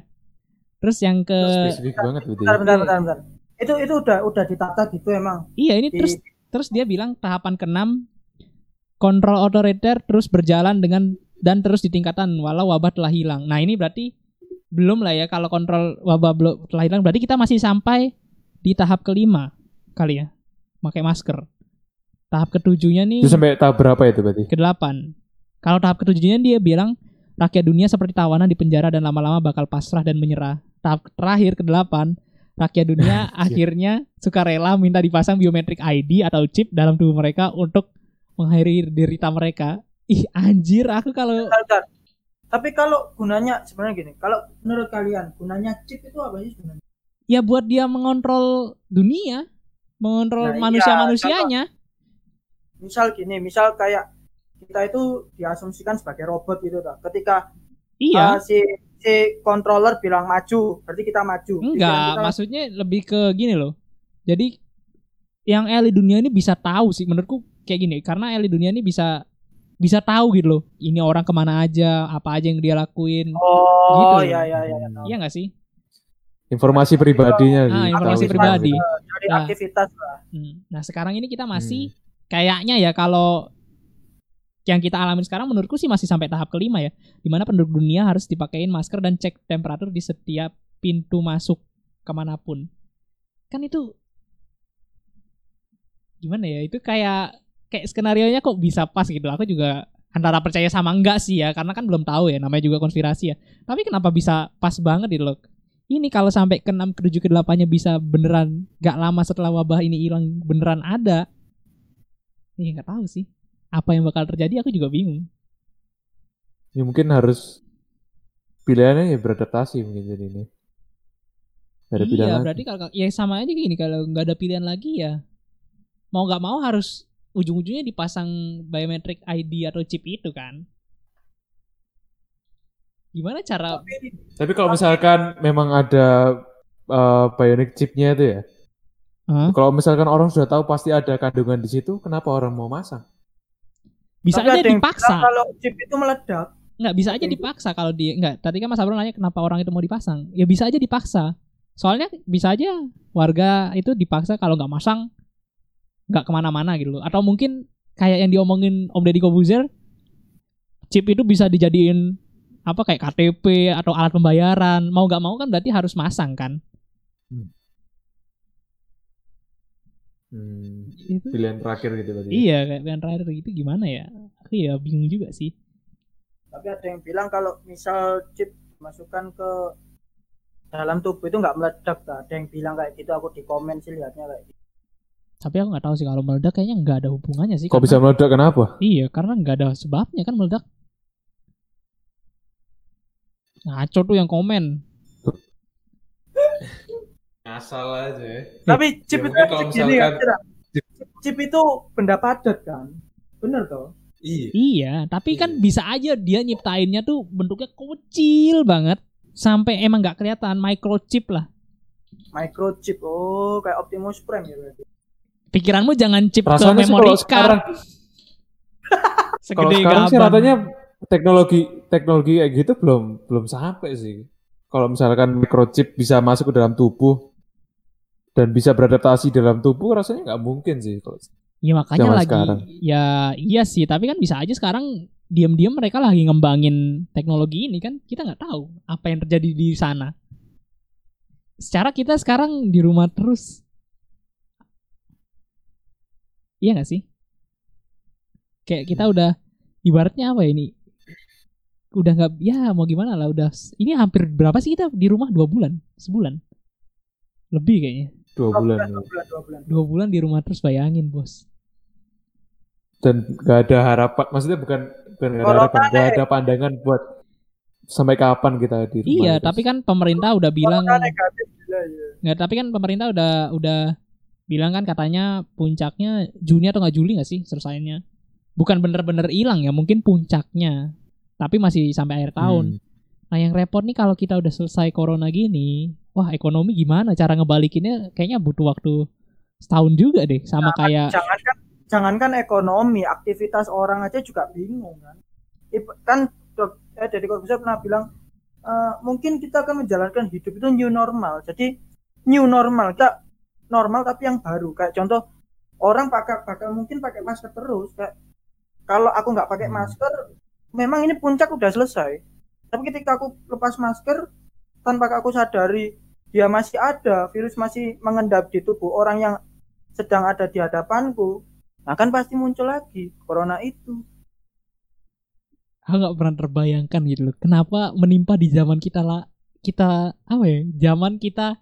Terus yang ke Spesifik banget gitu bentar ya. bentar bentar, bentar. itu itu udah udah ditata gitu emang iya ini di terus terus dia bilang tahapan keenam kontrol otoriter terus berjalan dengan dan terus ditingkatkan walau wabah telah hilang. Nah, ini berarti belum lah ya kalau kontrol wabah belum telah hilang berarti kita masih sampai di tahap kelima kali ya. Pakai masker. Tahap ketujuhnya nih Itu sampai tahap berapa itu berarti? ke-8. Kalau tahap ketujuhnya dia bilang rakyat dunia seperti tawanan di penjara dan lama-lama bakal pasrah dan menyerah. Tahap terakhir ke-8, rakyat dunia akhirnya sukarela minta dipasang biometric ID atau chip dalam tubuh mereka untuk mengakhiri derita mereka. Ih anjir, aku kalau tapi kalau gunanya sebenarnya gini kalau menurut kalian gunanya chip itu apa sih sebenarnya ya buat dia mengontrol dunia, mengontrol Nah, iya, manusia-manusianya. misal gini misal kayak kita itu diasumsikan sebagai robot gitu toh ketika Iya. uh, si si controller bilang maju berarti kita maju Enggak, kita- maksudnya lebih ke gini loh. Jadi yang elit dunia ini bisa tahu sih menurutku kayak gini karena elit dunia ini bisa bisa tahu gitu loh. Ini orang ke mana aja, apa aja yang dia lakuin. oh gitu. ya ya ya, ya. Iya nggak sih? Informasi pribadinya Ah, sih, informasi pribadi. dari Nah. aktivitas lah Hmm. Nah sekarang ini kita masih kayaknya ya kalau yang kita alami sekarang menurutku sih masih sampai tahap kelima ya, di mana penduduk dunia harus dipakein masker dan cek temperatur di setiap pintu masuk ke mana pun. Kan itu gimana ya? Itu kayak kayak skenario nya kok bisa pas gitu. Aku juga antara percaya sama enggak sih ya, karena kan belum tahu ya, namanya juga konspirasi ya. Tapi kenapa bisa pas banget gitu loh? Ini kalau sampai ke 6, ke 7, ke 8 nya bisa beneran gak lama setelah wabah ini hilang beneran ada. Ya nggak tahu sih. Apa yang bakal terjadi aku juga bingung. Ya mungkin harus pilihannya ya beradaptasi mungkin jadi ini. Gak ada pilihan iya, lagi. berarti kalau ya sama aja gini kalau nggak ada pilihan lagi ya mau nggak mau harus ujung-ujungnya dipasang biometric ID atau chip itu kan. Gimana cara tapi Tapi kalau misalkan memang ada uh, bionic chipnya itu ya, Hah? kalau misalkan orang sudah tahu pasti ada kandungan di situ, kenapa orang mau masang? bisa tapi aja dipaksa? kalau chip itu meledak Nggak bisa aja Oke. dipaksa kalau dia nggak. Tadi kan Mas Abro nanya kenapa orang itu mau dipasang? Ya bisa aja dipaksa. Soalnya bisa aja warga itu dipaksa kalau nggak masang nggak ke mana-mana gitu loh. Atau mungkin kayak yang diomongin Om Deddy Kobuzer, chip itu bisa dijadiin apa kayak KTP atau alat pembayaran. Mau nggak mau kan berarti harus masang kan? Hmm, Itu pilihan terakhir gitu berarti. iya kayak yang terakhir gitu gimana ya? Aku ya bingung juga sih. tapi ada yang bilang kalau misal chip masukkan ke dalam tubuh itu nggak meledak tak? ada yang bilang kayak gitu aku di komen sih lihatnya kayak gitu Tapi aku nggak tahu sih kalau meledak kayaknya nggak ada hubungannya sih. Kok karena- bisa meledak kenapa? Iya, karena nggak ada sebabnya kan meledak. Ngaco tuh yang komen. Asal aja ya. tapi chip ya itu kan kalau kan misalkan- Cira. chip, chip itu benda padat kan bener toh Iya. Iya, tapi kan bisa aja dia nyiptainnya tuh bentuknya kecil banget sampai emang nggak kelihatan microchip lah. microchip oh kayak Optimus Prime ya berarti Pikiranmu jangan chip ke Rasanya memory kalau card. sekarang kalau Segede sekarang sih ratanya teknologi teknologi kayak gitu belum belum sampai sih. Kalau misalkan microchip bisa masuk ke dalam tubuh dan bisa beradaptasi dalam tubuh rasanya nggak mungkin sih kalau Ya makanya lagi sekarang. ya iya sih, tapi kan bisa aja sekarang diam-diam mereka lagi ngembangin teknologi ini kan kita nggak tahu apa yang terjadi di sana. Secara kita sekarang di rumah terus. Iya nggak sih? Kayak kita udah ibaratnya apa ya ini? Udah nggak ya mau gimana lah udah ini hampir berapa sih kita di rumah dua bulan sebulan lebih kayaknya dua bulan ya. dua bulan dua bulan dua bulan di rumah terus bayangin bos dan nggak ada harapan maksudnya bukan bukan nggak ada harapan nggak nih. ada pandangan buat sampai kapan kita di rumah Iya, terus. tapi kan pemerintah udah bilang Corona negatif gila ya nggak, tapi kan pemerintah udah udah bilang kan katanya puncaknya Juni atau nggak Juli nggak sih selesainya? Bukan bener-bener hilang ya, mungkin puncaknya, tapi masih sampai akhir tahun. Hmm. Nah yang repot nih kalau kita udah selesai corona gini, wah ekonomi gimana? Cara ngebalikinnya kayaknya butuh waktu setahun juga deh, sama kayak jangankan jangankan ekonomi aktivitas orang aja juga bingung kan kan dok eh, dari Corbusier pernah bilang "Eh, mungkin kita akan menjalankan hidup itu new normal jadi new normal kita normal tapi yang baru kayak contoh orang pakai bakal mungkin pakai masker terus kayak kalau aku nggak pakai Hmm. masker memang ini puncak udah selesai tapi ketika aku lepas masker tanpa aku sadari dia masih ada virus masih mengendap di tubuh orang yang sedang ada di hadapanku akan pasti muncul lagi corona itu aku nggak pernah terbayangkan gitu loh. Kenapa menimpa di zaman kita lah kita apa ya? Zaman kita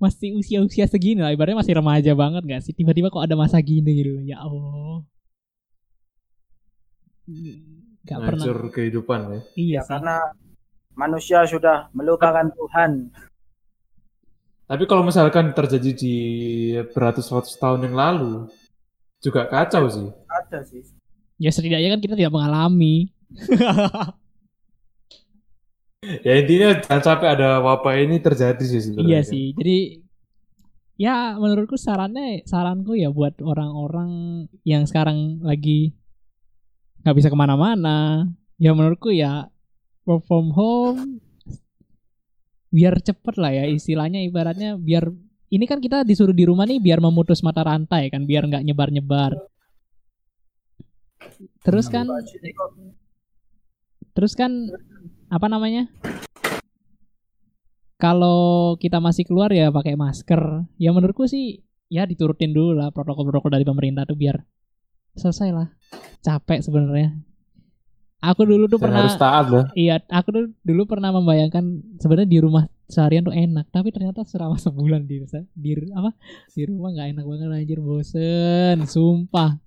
masih usia-usia segini lah, ibaratnya masih remaja banget gak sih? Tiba-tiba kok ada masa gini gitu. Ya Allah. Gak pernah. Hancur kehidupan ya Iya ya sih. karena manusia sudah melupakan Tuhan tapi kalau misalkan terjadi di beratus-ratus tahun yang lalu juga kacau sih ada sih. Ya setidaknya kan kita tidak mengalami. Ya intinya jangan sampai ada wabah ini terjadi sih sebenarnya. Iya sih. Jadi ya menurutku sarannya saranku ya buat orang-orang yang sekarang lagi nggak bisa ke mana-mana. Ya menurutku ya work from home biar cepet lah ya istilahnya ibaratnya biar ini kan kita disuruh di rumah nih biar memutus mata rantai kan biar nggak nyebar-nyebar. Terus kan terus kan apa namanya? Kalau kita masih keluar ya pakai masker. Ya menurutku sih ya diturutin dulu lah protokol-protokol dari pemerintah tuh biar selesai lah. Capek sebenarnya. Aku dulu tuh Dan pernah harus taat lah. Iya, aku tuh dulu pernah membayangkan sebenarnya di rumah seharian tuh enak, tapi ternyata selama sebulan di di apa di rumah nggak enak banget anjir, bosen, sumpah.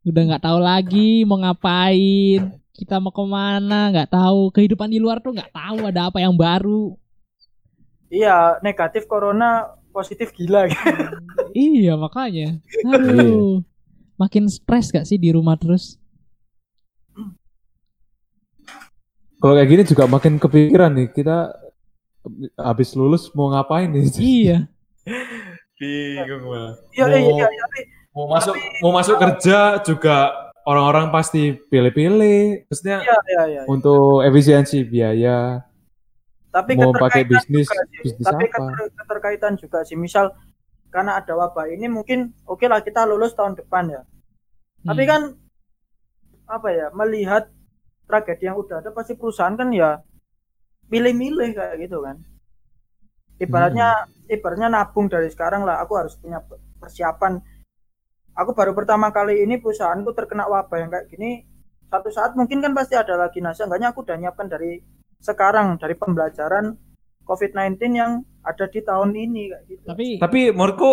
Udah nggak tahu lagi mau ngapain, kita mau ke mana, nggak tahu. Kehidupan di luar tuh nggak tahu ada apa yang baru. Iya, negatif corona, positif gila. iya makanya. Aduh, makin stres gak sih di rumah terus? Kalau kayak gini juga makin kepikiran nih kita habis lulus mau ngapain nih? iya. Bingung malah. Iya, Mau- iya, iya, tapi Mau masuk mau masuk kerja juga orang-orang pasti pilih-pilih. Maksudnya iya, iya, iya. untuk efisiensi biaya, Tapi mau pakai bisnis, juga sih. bisnis Tapi apa? keter- keterkaitan juga sih. Misal karena ada wabah ini mungkin oke lah kita lulus tahun depan ya. Tapi Hmm. kan apa ya melihat tragedi yang udah ada pasti perusahaan kan ya milih-milih kayak gitu kan. Ibaratnya ibaratnya nabung dari sekarang lah aku harus punya persiapan. Aku baru pertama kali ini perusahaanku terkena wabah yang kayak gini. Satu saat mungkin kan pasti ada lagi. Nah, seenggaknya aku udah nyiapkan dari sekarang dari pembelajaran COVID-19 yang ada di tahun ini kayak gitu. Tapi Tapi menurutku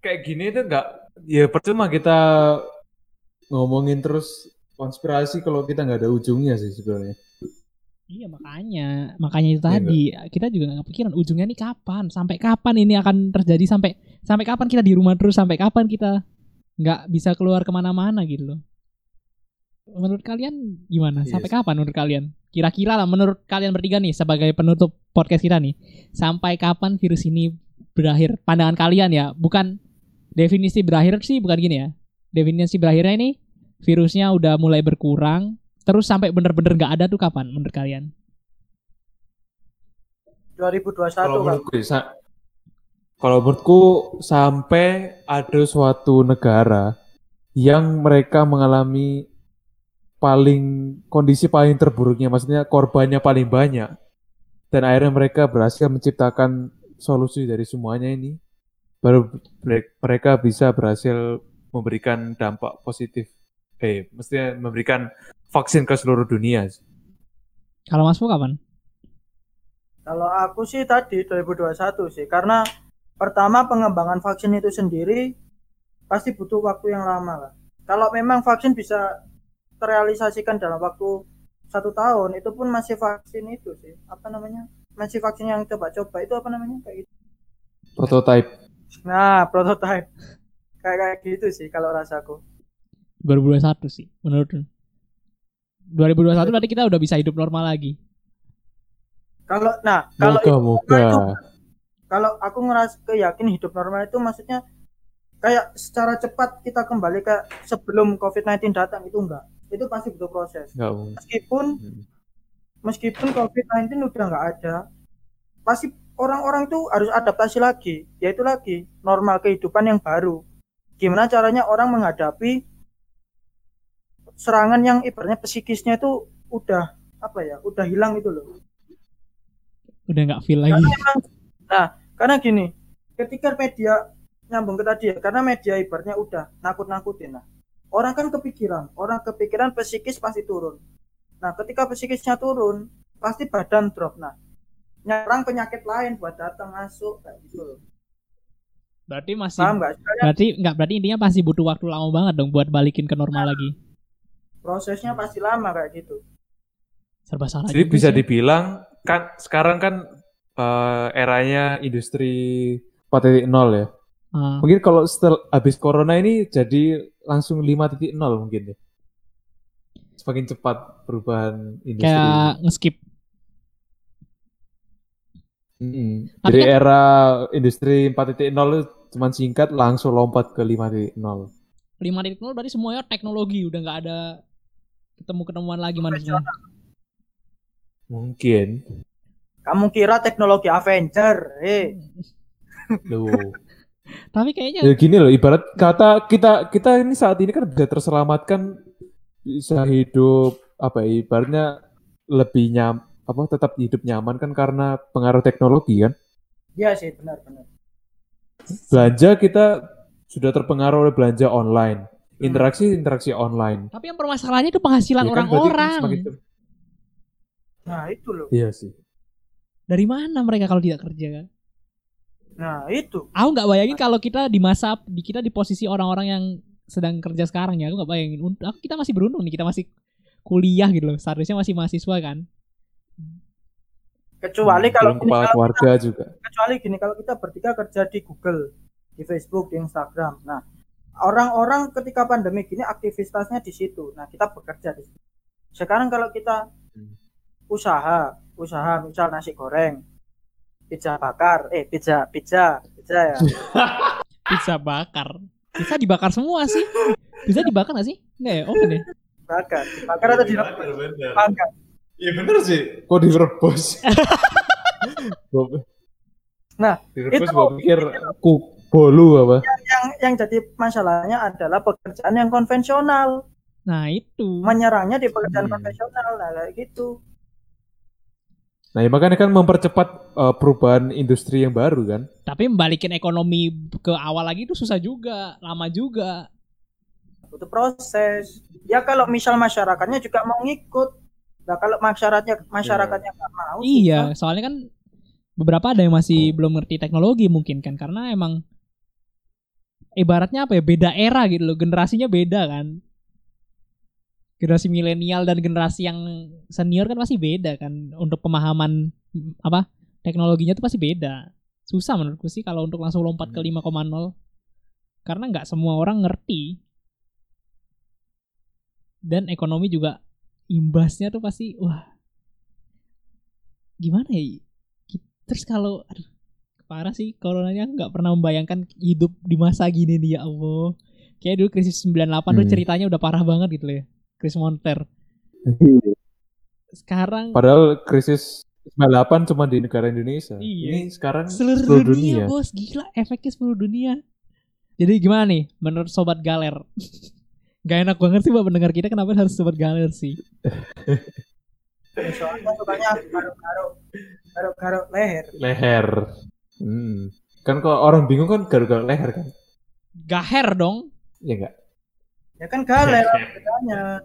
kayak gini itu enggak ya percuma kita ngomongin terus konspirasi kalau kita nggak ada ujungnya sih sebenarnya. Iya makanya, makanya itu Iya tadi kita juga nggak kepikiran ujungnya nih kapan, sampai kapan ini akan terjadi, sampai sampai kapan kita di rumah terus, sampai kapan kita nggak bisa keluar ke mana-mana gitu loh. Menurut kalian gimana? Iya Sampai kapan menurut kalian? Kira-kira lah menurut kalian bertiga nih sebagai penutup podcast kita nih, sampai kapan virus ini berakhir? Pandangan kalian ya, bukan definisi berakhir sih, bukan gini ya. Definisi berakhirnya ini virusnya udah mulai berkurang, terus sampai bener-bener nggak ada tuh kapan menurut kalian? 2021 Kalau menurutku, ya, kalau menurutku sampai ada suatu negara yang mereka mengalami paling kondisi paling terburuknya, maksudnya korbannya paling banyak, dan akhirnya mereka berhasil menciptakan solusi dari semuanya ini, baru mereka bisa berhasil memberikan dampak positif, eh, mestinya memberikan vaksin ke seluruh dunia. Kalau Mas Fu kapan? Kalau aku sih tadi 2021 sih karena pertama pengembangan vaksin itu sendiri pasti butuh waktu yang lama lah. Kalau memang vaksin bisa terrealisasikan dalam waktu satu tahun itu pun masih vaksin itu sih apa namanya masih vaksin yang coba-coba itu apa namanya kayak gitu. Prototype. Nah prototype kayak kayak gitu sih kalau rasaku. 2021 sih menurut 2021 berarti kita udah bisa hidup normal lagi. Kalau nah kalau Moga-moga. itu- kalau aku ngeras keyakin hidup normal itu maksudnya kayak secara cepat kita kembali ke sebelum COVID-19 datang itu enggak. Itu pasti butuh proses. Mungkin. Meskipun Hmm. meskipun COVID-19 udah nggak ada, pasti orang-orang itu harus adaptasi lagi, yaitu lagi normal kehidupan yang baru. Gimana caranya orang menghadapi serangan yang ibaratnya psikisnya itu udah apa ya, udah hilang itu loh. Udah nggak feel lagi. Karena nah, karena gini, ketika media nyambung ke tadi ya, karena media ibaratnya udah nakut-nakutin. Nah, orang kan kepikiran, orang kepikiran psikis pasti turun. Nah, ketika psikisnya turun, pasti badan drop. Nah, nyerang penyakit lain buat datang masuk kayak gitu loh. Berarti masih Paham? Sebenarnya berarti nggak berarti intinya pasti butuh waktu lama banget dong buat balikin ke normal lagi. prosesnya pasti lama kayak gitu. Serba salah. Jadi bisa sih. dibilang kan sekarang kan eh, eranya industri 4.0 ya. Ah, Mungkin kalau setelah habis corona ini jadi langsung 5.0 mungkin ya. Semakin cepat perubahan industri. kayak ngeskip. Mm-mm. Tapi Dari kan- era industri 4.0 itu cuman singkat langsung lompat ke 5.0. 5.0 berarti semuanya teknologi udah nggak ada ketemu-ketemuan lagi manusia. Mungkin. Kamu kira teknologi Avenger? Eh, Loh. Tapi kayaknya Ya gini loh, ibarat kata kita kita ini saat ini kan bisa terselamatkan bisa hidup apa ya, ibaratnya lebih nyam apa tetap hidup nyaman kan karena pengaruh teknologi kan. iya sih benar-benar. Belanja kita sudah terpengaruh oleh belanja online. Hmm. Interaksi interaksi online. tapi yang permasalahannya itu penghasilan Ya kan, orang-orang. cep- Nah itu loh. Iya sih. Dari mana mereka kalau tidak kerja kan? Nah itu. Aku nggak bayangin kalau kita di masa di kita di posisi orang-orang yang sedang kerja sekarang ya. Aku nggak bayangin. Aku kita masih beruntung nih. Kita masih kuliah gitu loh. Seharusnya masih mahasiswa kan. Kecuali Hmm, kalau gini, kepala kalau keluarga juga. kecuali gini kalau kita bertiga kerja di Google, di Facebook, di Instagram. Nah, orang-orang ketika pandemi gini aktivitasnya di situ. Nah, kita bekerja di situ. Sekarang kalau kita Hmm. usaha, usaha misal nasi goreng, pizza bakar, eh pizza, pizza, pizza ya. Pizza bakar. Pizza dibakar semua sih. Pizza dibakar nggak sih? Nggak ya? Open ya? Bakar, dibakar atau direbus? bener. Bakar. Iya bener sih. Kok direbus? Nah, direbus itu- gua pikir ku bolu apa? Yang yang jadi masalahnya adalah pekerjaan yang konvensional. Nah itu. Menyerangnya di pekerjaan Hmm. konvensional, nah kayak gitu. Nah, ya makanya kan mempercepat uh, perubahan industri yang baru kan. Tapi membalikin ekonomi ke awal lagi itu susah juga. Lama juga. butuh proses. Ya kalau misal masyarakatnya juga mau ngikut. Nah kalau masyarakatnya masyarakatnya nggak mau. Iya, soalnya kan beberapa ada yang masih belum ngerti teknologi mungkin kan karena emang ibaratnya apa ya beda era gitu loh generasinya beda kan generasi milenial dan generasi yang senior kan pasti beda kan. Untuk pemahaman mm, apa teknologinya tuh pasti beda. Susah menurutku sih kalau untuk langsung lompat ke Hmm. 5,0 karena nggak semua orang ngerti. Dan ekonomi juga imbasnya tuh pasti wah gimana ya? Terus kalau aduh parah sih coronanya. Nggak pernah membayangkan hidup di masa gini nih ya Allah. Kayak dulu krisis 98 tuh Hmm. ceritanya udah parah banget gitu loh ya krisis moneter sekarang Padahal krisis 98 cuma di negara Indonesia. Iya. Ini sekarang seluruh, dunia, bos gila efeknya seluruh dunia jadi gimana nih menurut sobat galer Gak enak banget sih buat pendengar kita kenapa harus sobat galer sih Soalnya sukanya garuk-garuk garuk-garuk leher. leher. Hmm. Kan kalau orang bingung kan garuk-garuk leher kan? gaher dong Ya enggak? Ya kan galer bedanya.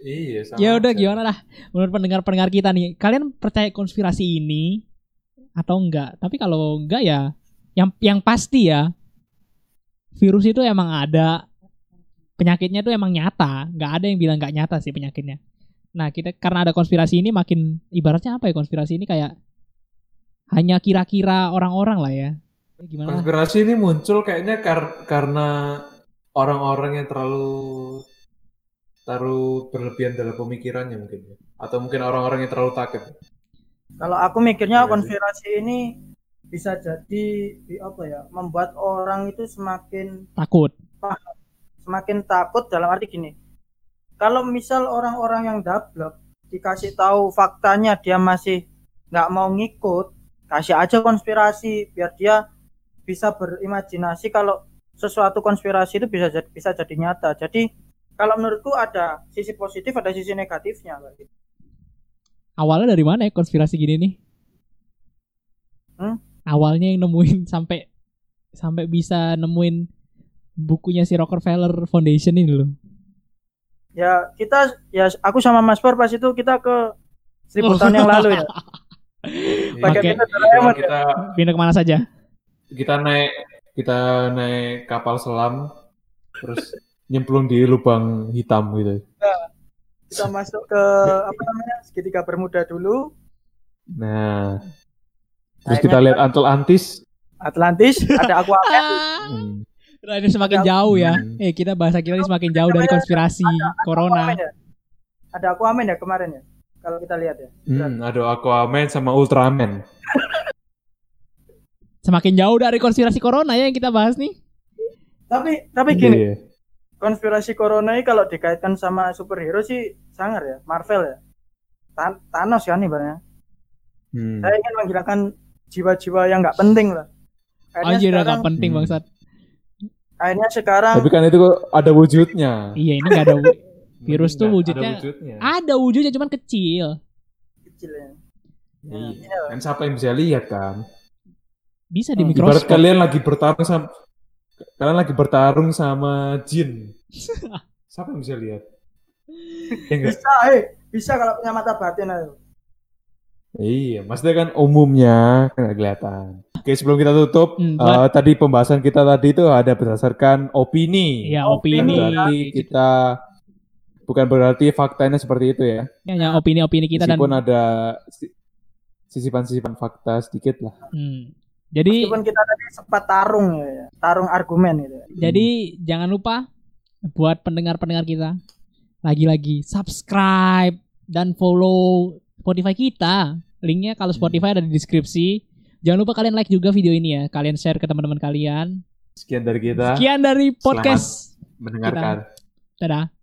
Iya sama. ya udah aja. gimana lah menurut pendengar-pendengar kita nih kalian percaya konspirasi ini atau enggak tapi kalau enggak ya yang yang pasti ya virus itu emang ada penyakitnya itu emang nyata nggak ada yang bilang nggak nyata sih penyakitnya nah kita karena ada konspirasi ini makin ibaratnya apa ya konspirasi ini kayak hanya kira-kira orang-orang lah ya gimana. Konspirasi ini muncul kayaknya kar- karena orang-orang yang terlalu terlalu berlebihan dalam pemikirannya mungkin ya. Atau mungkin orang-orang yang terlalu takut. Kalau aku mikirnya sih. konspirasi ini bisa jadi di- apa ya membuat orang itu semakin takut semakin takut dalam arti gini kalau misal orang-orang yang dablek dikasih tahu faktanya dia masih nggak mau ngikut kasih aja konspirasi biar dia bisa berimajinasi kalau sesuatu konspirasi itu bisa jadi bisa jadi nyata jadi kalau menurutku ada sisi positif ada sisi negatifnya awalnya dari mana ya konspirasi gini nih? Hmm? Awalnya yang nemuin sampai sampai bisa nemuin bukunya si Rockefeller Foundation ini loh. ya kita ya aku sama Mas Pur pas itu kita ke seribu tahun yang lalu ya pakai Oke. kita ya. kita Pindah ke mana saja? kita naik kita naik kapal selam terus nyemplung di lubang hitam gitu. kita masuk ke apa namanya segitiga Bermuda dulu Nah, terus Naiknya kita lihat Antel Antis Atlantis, ada Aquaman, Ah, Hmm. ini semakin Ada- jauh ya. Hmm. Eh kita bahasa kita ini semakin jauh dari konspirasi corona. Aquaman ya. Ada Aquaman ya kemarin ya. Kalau kita lihat ya. Hmm, ada Aquaman sama Ultraman. Semakin jauh dari konspirasi corona ya yang kita bahas nih. Tapi tapi gini, Iya. konspirasi corona ini kalau dikaitkan sama superhero sih sangar ya, Marvel ya. Tan- Thanos kan ibaratnya. Hmm. Saya ingin menghilangkan jiwa-jiwa yang nggak penting lah. Akhirnya Anjir sekarang, agak penting Hmm. bangsat. akhirnya sekarang Tapi kan itu kok ada wujudnya. Iya ini gak ada virus tuh Nggak wujudnya Ada wujudnya. ada wujudnya cuman kecil. kecil ya. Iya. Kan siapa yang bisa lihat kan? Bisa di Hmm. Ibarat mikroskop. kalian lagi bertarung sama kalian lagi bertarung sama jin. Siapa yang bisa lihat? Ya enggak? Bisa, eh, bisa kalau punya mata batin ayo. Iya, maksudnya kan umumnya kan kelihatan. Oke, sebelum kita tutup, Hmm, eh, tadi pembahasan kita tadi itu ada berdasarkan opini. Ya Opini. Bukan berarti kita bukan berarti faktanya seperti itu ya. Ya, ya, opini-opini kita dan Meskipun ada si- sisipan-sisipan fakta sedikit lah. Hmm. Jadi Meskipun kita tadi sempat tarung ya, tarung argumen gitu. ya. jadi jangan lupa buat pendengar-pendengar kita lagi-lagi subscribe dan follow Spotify kita. Linknya kalau Spotify ada di deskripsi. Jangan lupa kalian like juga video ini ya. Kalian share ke teman-teman kalian. Sekian dari kita Sekian dari podcast. mendengarkan. Dadah.